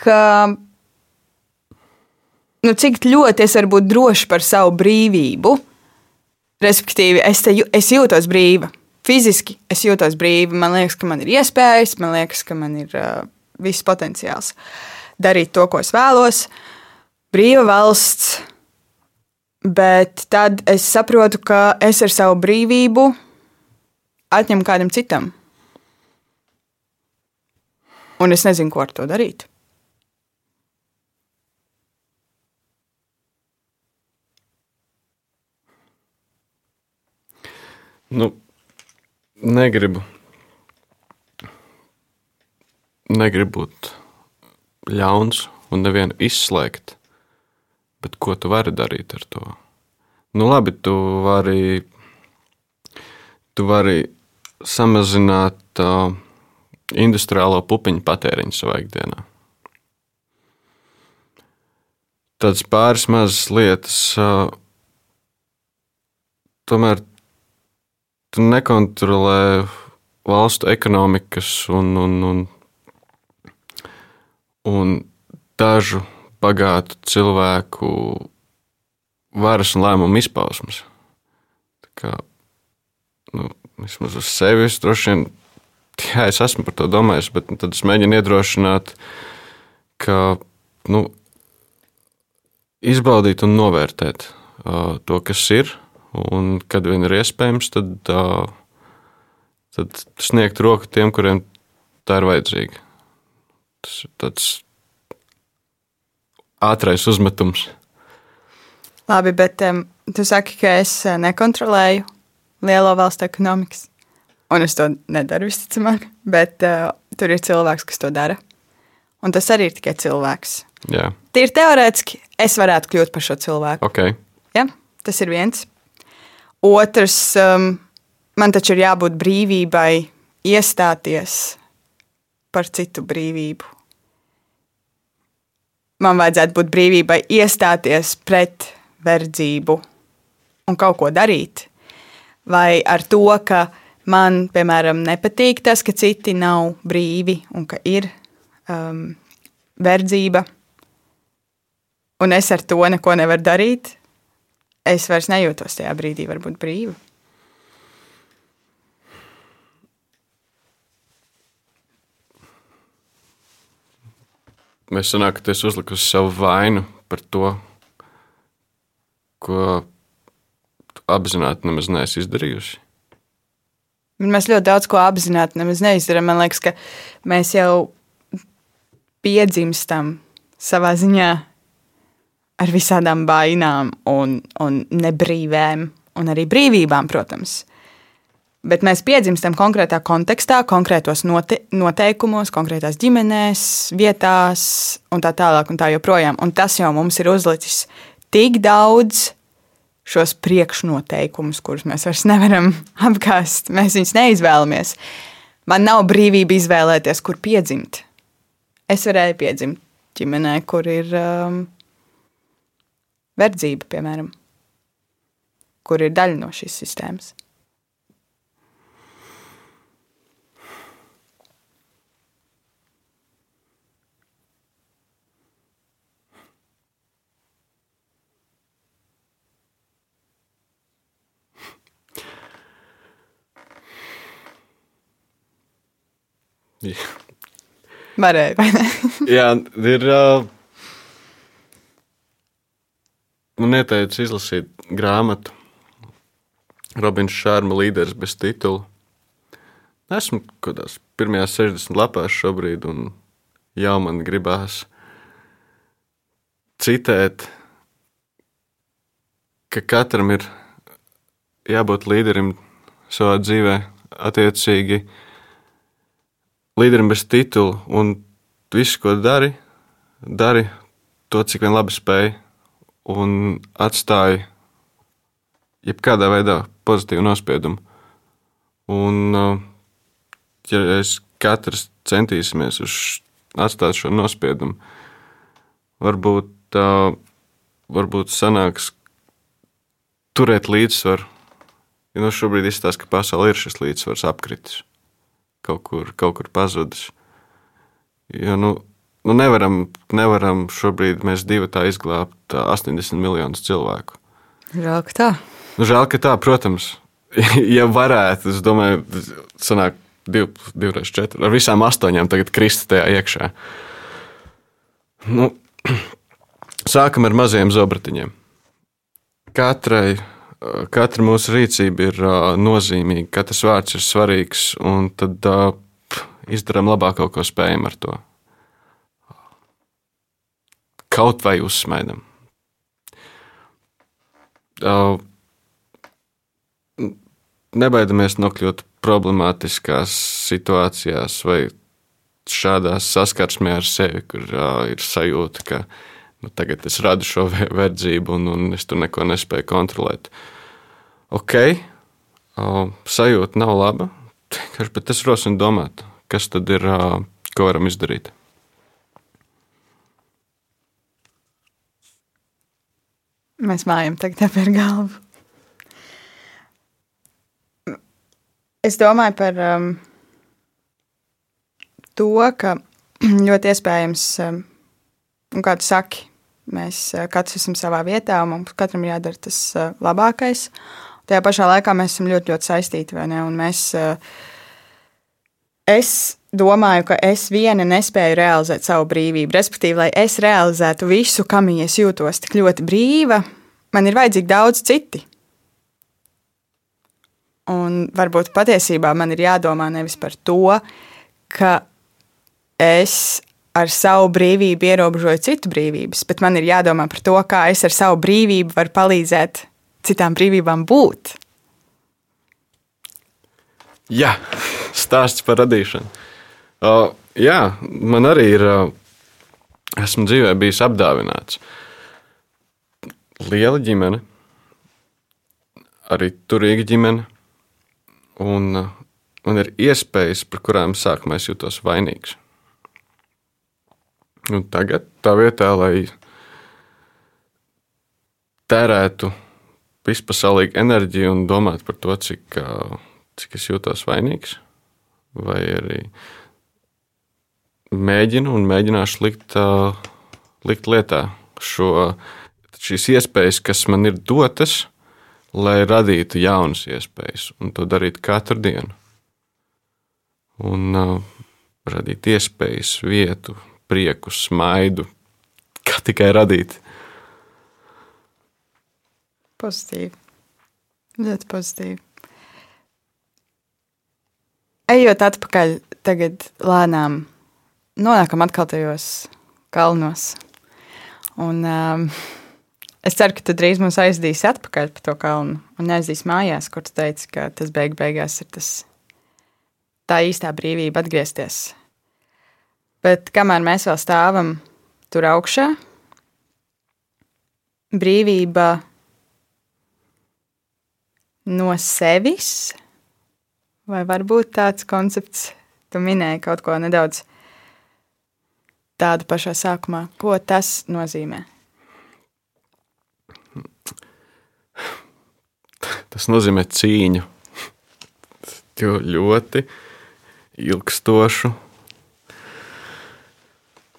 ka nu, cik ļoti es varu būt droši par savu brīvību. Respektīvi, es, te, es jūtos brīva. Fiziski es jūtos brīva. Man liekas, ka man ir iespējas, man liekas, ka man ir uh, viss potenciāls darīt to, ko es vēlos. Brīva valsts. Bet tad es saprotu, ka es ar savu brīvību atņemu kādam citam. Un es nezinu, ko ar to darīt. Nu, negribu. Negribu būt ļauns un nevienu izslēgt. Bet ko tu vari darīt ar to? Nu, labi, tu vari, tu vari samazināt uh, industriālo pupiņu patēriņu savā ikdienā. Tādas pāris mazas lietas, uh, tomēr tu nekontrolē valstu ekonomikas un, un, un, un dažu bagātu cilvēku varas un lēmumu izpausmes. Tā Kā, nu, vismaz uz sevi es droši vien, jā, es esmu par to domājis, bet nu, tad es mēģinu iedrošināt, ka nu, izbaudīt un novērtēt uh, to, kas ir, un kad vien ir iespējams, tad, uh, tad sniegt roku tiem, kuriem tā ir vajadzīga. Tas ir tāds ātrais uzmetums. Labi, bet um, tu saki, ka es uh, nekontrolēju lielo valstu ekonomikas. Un es to nedaru visticamāk, bet uh, tur ir cilvēks, kas to dara. Un tas arī ir tikai cilvēks. Jā, Tīri teorētiski es varētu kļūt par šo cilvēku. ok. Ja? Tas ir viens. Otrs, um, man taču ir jābūt brīvībai iestāties par citu brīvību. Man vajadzētu būt brīvībai iestāties pret verdzību un kaut ko darīt. Vai ar to, ka man, piemēram, nepatīk tas, ka citi nav brīvi un ka ir um, verdzība, un es ar to neko nevaru darīt, es vairs nejūtos tajā brīdī, varbūt brīva. Mēs sanāk, ka tu esi uzlikusi savu vainu par to, ko apzināti nemaz neesi izdarījusi. Bet Mēs ļoti daudz ko apzināti nemaz neizdarām. Man liekas, ka mēs jau piedzimstam savā ziņā ar visādām bailēm un, un nebrīvēm, un arī brīvībām, protams. Bet mēs piedzimstam konkrētā kontekstā, konkrētos note noteikumos, konkrētās ģimenēs, vietās un tā tālāk. Un tā joprojām. Un tas jau mums ir uzlicis tik daudz šos priekšnoteikumus, kurus mēs vairs nevaram apgāzt. Mēs viņus neizvēlamies. Man nav brīvība izvēlēties, kur piedzimt. Es varēju piedzimt ģimenē, kur ir um, verdzība, piemēram, kur ir daļa no šīs sistēmas. Varēja, vai ne? Jā, ir. Uh, man ieteica izlasīt grāmatu Robins Šārma līderis bez titula. esmu kaut kādās pirmajās 60 lapās šobrīd, un jau man gribās citēt, ka katram ir jābūt līderim savā dzīvē, attiecīgi līderim bez titula, un viss, ko dari, dari to, cik vien labi spēj, un atstāja jebkādā veidā pozitīvu nospiedumu. Un, ja es katrs centīsimies atstāt šo nospiedumu, varbūt tā varbūt sanāks turēt līdzsvaru. Jo nu šobrīd izstāsta, ka pasaulē ir šis līdzsvars apkritis, kaut kur, kaut kur pazudis. Jo, nu, nu nevaram, nevaram šobrīd mēs divi tā izglābt 80 miljonus cilvēku. Žēl, ka tā. Nu, žēl, ka tā, protams. ja varētu, es domāju, sanāk div, divreiz četri. Ar visām astoņām tagad krist tajā iekšā. Nu, sākam ar maziem zobratiņiem. Katrai, katra mūsu rīcība ir nozīmīga, katrs vārds ir svarīgs, un tad izdarām labāko, ko spējam ar to. Kaut vai uzsmaidam. Nebaidamies nokļūt problemātiskās situācijās vai šādās saskarsmē ar sevi, kur ir sajūta, ka nu, tagad es radu šo verdzību un, un es tur neko nespēju kontrolēt. Ok, sajūta nav laba, bet es rosinu domāt, kas tad ir, ko varam izdarīt. Mēs mājam tagad ar galvu. Es domāju par um, to, ka ļoti iespējams, um, kā tu saki, mēs uh, katrs esam savā vietā, un mums katram jādara tas uh, labākais. Tajā pašā laikā mēs esam ļoti, ļoti saistīti. Mēs, uh, es domāju, ka es viena nespēju realizēt savu brīvību. Respektīvi, lai es realizētu visu, kam es jūtos tik ļoti brīva, man ir vajadzīgi daudz citi. Un varbūt patiesībā man ir jādomā nevis par to, ka es ar savu brīvību ierobežoju citu brīvības, bet man ir jādomā par to, kā es ar savu brīvību varu palīdzēt citām brīvībām būt. Jā, stāsts par radīšanu. Uh, jā, man arī ir. Uh, esmu dzīvē bijis apdāvināts. Liela ģimene, arī turīga ģimene un man ir iespējas, par kurām sākumā es jūtos vainīgs. Un tagad tā vietā, lai tērētu vispasaulīgu enerģiju un domātu par to, cik, cik es jūtos vainīgs, vai arī mēģinu un mēģināšu likt, likt lietā šo, šīs iespējas, kas man ir dotas lai radītu jaunas iespējas, un to darīt katru dienu. Un uh, radīt iespējas, vietu, prieku, smaidu, kā tikai radīt. Pozitīvi. Ļoti pozitīvi. Ejot atpakaļ, tagad lēnām nonākam atkal tajos kalnos. Un, um, Es ceru, ka tu drīz mums aizdīsi atpakaļ pa to kalnu un aizdīs mājās, kur tu teici, ka tas beig beigās ir tas tā īstā brīvība atgriezties. Bet kamēr mēs vēl stāvam tur augšā, brīvība no sevis, vai varbūt tāds koncepts, tu minēji kaut ko nedaudz tādu pašā sākumā, ko tas nozīmē? Tas nozīmē cīņu. Jo ļoti ilgstošu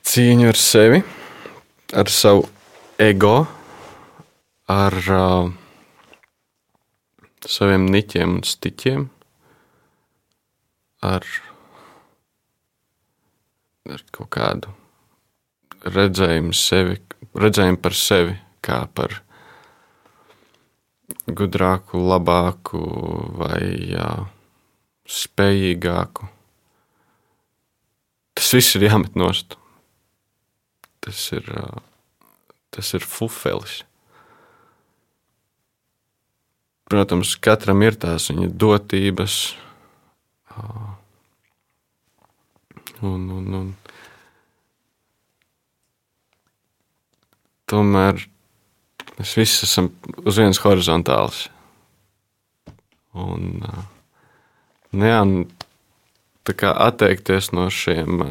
cīņu ar sevi, ar savu ego, ar uh, saviem niķiem un stiķiem, ar, ar kaut kādu redzējumu, sevi, redzējumu par sevi kā par gudrāku, labāku vai jā, spējīgāku. Tas viss ir jāmet nost. Tas ir, tas ir fufelis. Protams, katram ir tās viņa dotības. Un, un, un. Tomēr mēs visi esam uz vienas horizontālas. Un, jā, tā kā atteikties no šiem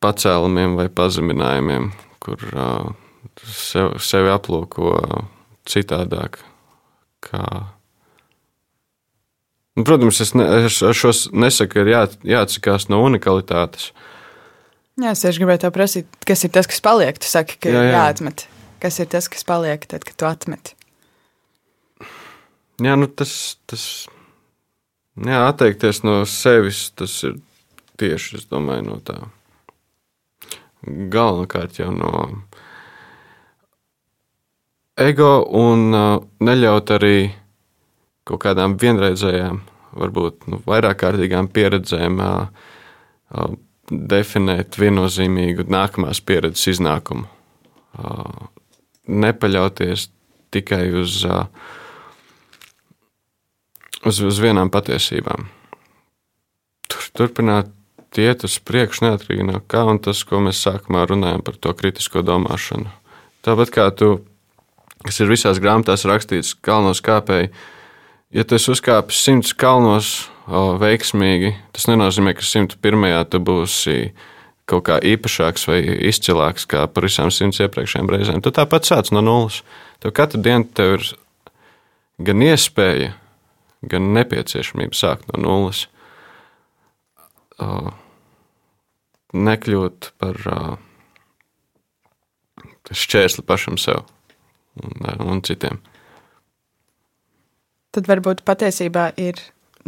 pacēlumiem vai pazeminājumiem, kur sev, sevi aplūko citādāk. Kā. Nu, protams, es, ne, es ar šo nesaku, ir jā, jāatsakās no unikalitātes. Jā, es tieši gribēju te prasīt, kas ir tas, kas paliek. Tu saki, ka jā, jā. jāatmet. Kas ir tas, kas paliek tad, kad tu atmeti? Jā, nu tas, tas jā, atteikties no sevis, tas ir tieši domāju, no tā. Galvenokārt jau no ego un uh, neļaut arī kaut kādām vienreizējām, varbūt nu, vairāk kārtīgām pieredzēm uh, uh, definēt viennozīmīgu nākamās pieredzes iznākumu. Nepaļauties tikai uz, uz, uz vienām patiesībām. Tur, turpināt iet uz priekšu, neatkarīgi no kā, un tas, ko mēs sākumā runājam par to kritisko domāšanu. Tāpat kā tu, kas ir visās grāmatās rakstīts, kalnos kāpēji, ja tu esi uzkāpis simts kalnos o, veiksmīgi, tas nenozīmē, ka 101. tu būsi kaut kā īpašāks vai izcilāks kā par visām simts iepriekšējām reizēm. Tu tāpat sāc no nulles. Tev katru dienu tev ir gan iespēja, gan nepieciešamība sākt no nulles. Nekļūt par šķērsli pašam sev un, un citiem. Tad varbūt patiesībā ir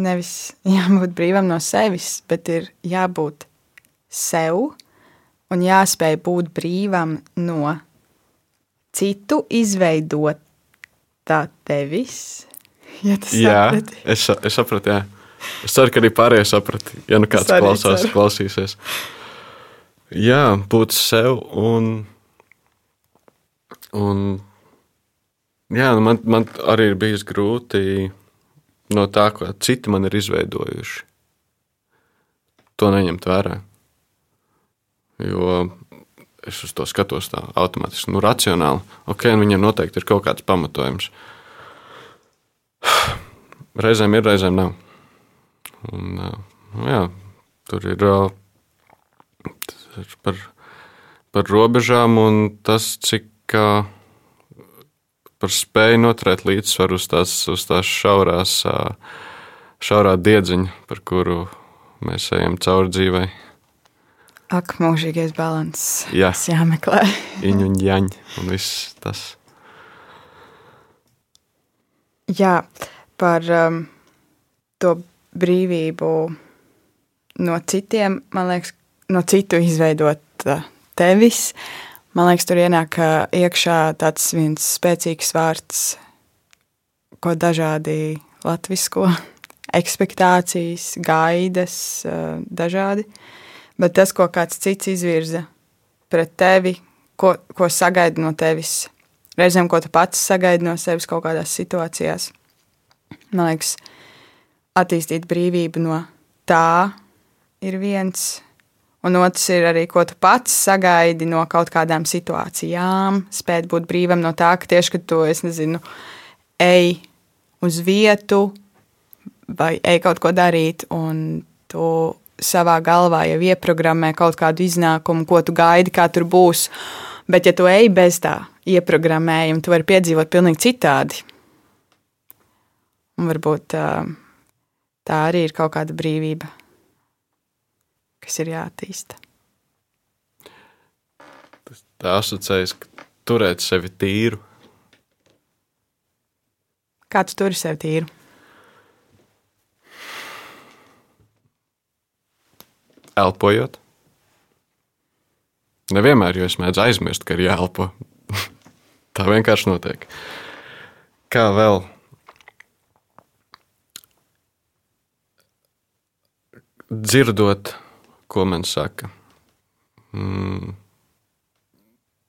nevis jābūt brīvam no sevis, bet ir jābūt sev un jāspēj būt brīvam no citu izveidotā tevis. Ja jā, es, es sapratu, jā. Es ceru, ka arī pārējie saprata, ja nu kāds klausās, ceru. klausīsies. Jā, būt sev un, un jā, nu man, man arī ir bijis grūti no tā, ko citi man ir izveidojuši. To neņemt vērā. Jo es uz to skatos tā automātiski, nu, racionāli. Ok, un viņam noteikti ir kaut kāds pamatojums. Reizēm ir, reizēm nav. Un, nu, jā, tur ir par, par robežām un tas, cik par spēju noturēt līdzsvaru uz tās, uz tās šaurās, šaurā diedziņa, par kuru mēs ejam cauri dzīvei. Ak, mūžīgais balans. Jā, tas jāmeklē. Iņu un jaņu un viss tas. Jā, par um, to brīvību no citiem, man liekas, no citu izveidot uh, tevis. Man liekas, tur ienāk uh, iekšā tāds viens spēcīgs vārds, ko dažādi latvisko ekspektācijas, gaidas, uh, dažādi. Bet tas, ko kāds cits izvirza pret tevi, ko, ko sagaida no tevis, reizēm, ko tu pats sagaidi no sevis kaut kādās situācijās. Man liekas, attīstīt brīvību no tā ir viens. Un otrs ir arī, ko tu pats sagaidi no kaut kādām situācijām, spēt būt brīvam no tā, ka tieši, kad tu, es nezinu, ej uz vietu vai ej kaut ko darīt, un tu savā galvā jau ieprogrammē kaut kādu iznākumu, ko tu gaidi, kā tur būs. Bet, ja tu ej bez tā ieprogrammējuma, tu vari piedzīvot pilnīgi citādi. Un varbūt tā arī ir kaut kāda brīvība, kas ir jāattīsta. Tā asociējas, ka turēt sevi tīru. Kā tu turi sevi tīru? elpojot. Nevienmēr, jo es mēdzu aizmirst, ka ir jāelpo. Tā vienkārši notiek. Kā vēl? Dzirdot, ko man saka. Mm.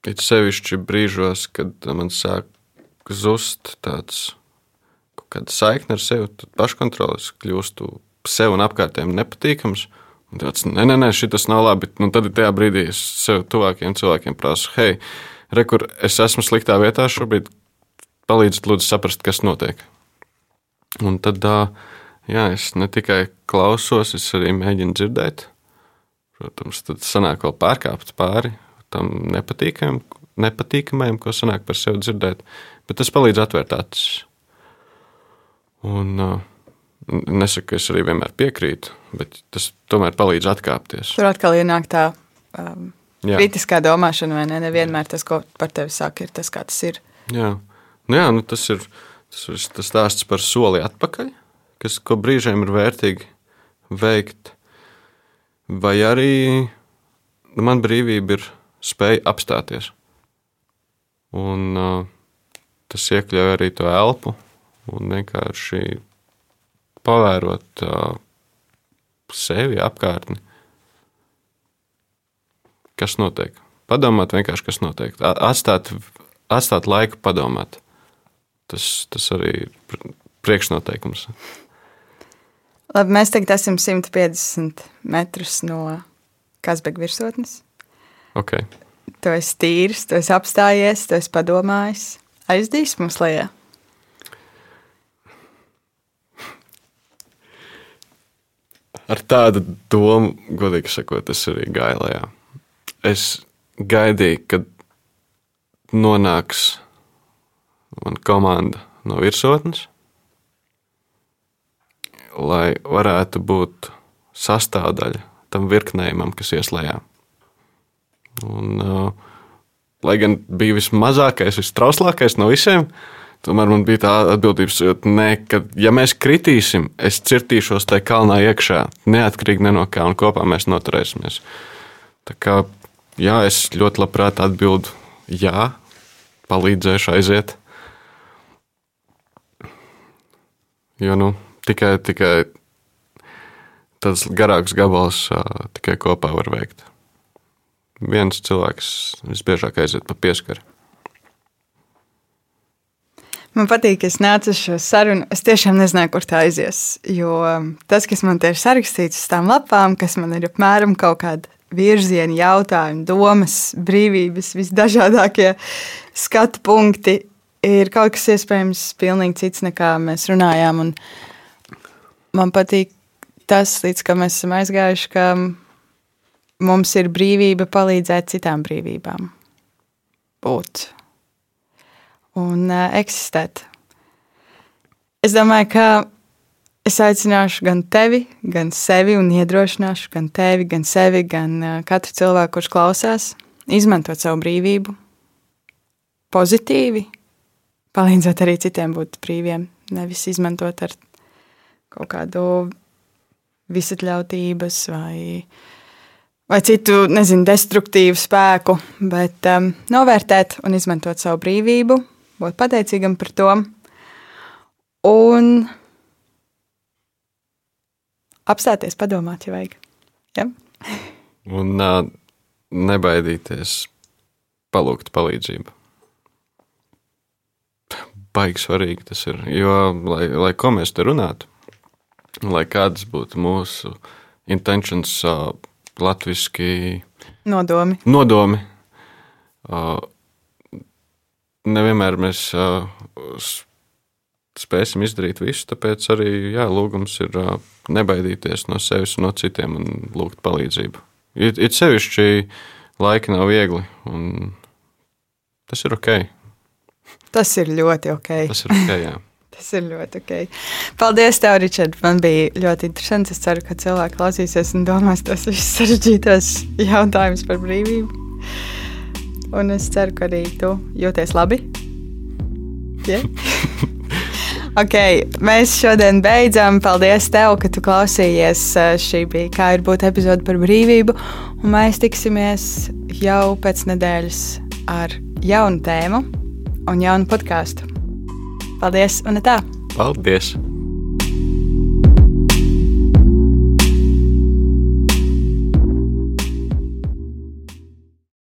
It sevišķi brīžos, kad man sāk zust tāds saikne ar sevi, tad paškontroles kļūstu sev un apkārtējiem nepatīkams. Un tāds, nē, nē, nē, šis nav labi. Nu, tad tajā brīdī es sev tuvākiem cilvēkiem prasu, hei, re, kur es esmu sliktā vietā šobrīd, palīdziet, lūdzu, saprast, kas notiek. Un tad, jā, es ne tikai klausos, es arī mēģinu dzirdēt. Protams, tad sanāk vēl pārkāpt pāri tam nepatīkamajam, nepatīkamajam, ko sanāk par sevi dzirdēt, bet tas palīdz atvērt acis. Un, uh, Nesaku, ka es arī vienmēr piekrītu, bet tas tomēr palīdz atkāpties. Tur atkal ienāk tā um, jā. kritiskā domāšana, vai ne? Nevienmēr tas, ko par tevi saka, ir tas, kā tas ir. Jā, nu, jā nu, tas ir tas, tas stāsts par soli atpakaļ, kas brīžiem ir vērtīgi veikt. Vai arī man brīvība ir spēja apstāties. Un, uh, tas iekļauj arī to elpu un vienkārši pavērot uh, sevi, apkārtni. Kas notiek? Padomāt vienkārši, kas notiek. Atstāt, atstāt laiku padomāt. Tas, tas arī ir priekšnoteikums. Labi, mēs tagad esam 150 metrus no Kazbeka virsotnes. Okay. Tu esi tīrs, tu esi apstājies, tu esi padomājis. Aizdīs mums lejā. Ar tādu domu, godīgi sakot, es arī gāju lejā. Es gaidīju, kad nonāks mana komanda no virsotnes, lai varētu būt sastāvdaļa tam virknējumam, kas ieslēdzas. Un, uh, lai gan bija vismazākais, vistrauslākais no visiem, tomēr man bija tā atbildības sajūta, ka, ja mēs kritīsim, es cirtīšos tajā kalnā iekšā, neatkarīgi no kā, un kopā mēs noturēsimies. Tā kā jā, es ļoti labprāt atbildu, jā, palīdzēšu aiziet. Jo nu, tikai, tikai tas garāks gabals uh, tikai kopā var veikt viens cilvēks visbiežāk aiziet pa pieskari. Man patīk, ka es nācu uz šo sarunu. Es tiešām nezināju, kur tā aizies. Jo tas, kas man te ir sarakstīts uz tām lapām, kas man ir apmēram kaut kāda virziena, jautājumi, domas, brīvības, visdažādākie skatu punkti, ir kaut kas iespējams pilnīgi cits nekā mēs runājām. Un man patīk tas, līdz kam mēs esam aizgājuši, ka mums ir brīvība palīdzēt citām brīvībām. Būt. Un uh, eksistēt. Es domāju, ka es aicināšu gan tevi, gan sevi, un iedrošināšu gan tevi, gan sevi, gan uh, katru cilvēku, kurš klausās, izmantot savu brīvību. Pozitīvi, palīdzēt arī citiem būt brīviem, nevis izmantot ar kaut kādu visatļautības vai vai citu, nezinu, destruktīvu spēku, bet um, novērtēt un izmantot savu brīvību, būt pateicīgam par to un apstāties, padomāt, ja vajag. Ja? un uh, nebaidīties palūgt palīdzību. Baigi svarīgi tas ir. Jo, lai, lai ko mēs te runātu, lai kādas būtu mūsu intentions, uh, latviešu nodomi. nodomi. Uh, nevienmēr mēs uh, spēsim izdarīt visu, tāpēc arī jā, lūgums ir uh, nebaidīties no sevis un no citiem un lūgt palīdzību. Ir, ir sevišķi laiki nav viegli, un tas ir ok. Tas ir ļoti ok. Tas ir ok, jā. Tas ir ļoti ok. Paldies, tev, Ričard. Man bija ļoti interesanti. Es ceru, ka cilvēki klausīsies un domās tos visus sarežģītos jautājumus par brīvību. Un es ceru, ka arī tu jūties labi. Yeah? ok, mēs šodien beidzam. Paldies, tev, ka tu klausījies. Šī bija kā ir būt epizode par brīvību. Un mēs tiksimies jau pēc nedēļas ar jaunu tēmu un jaunu podkāstu. Paldies, un tā! Paldies!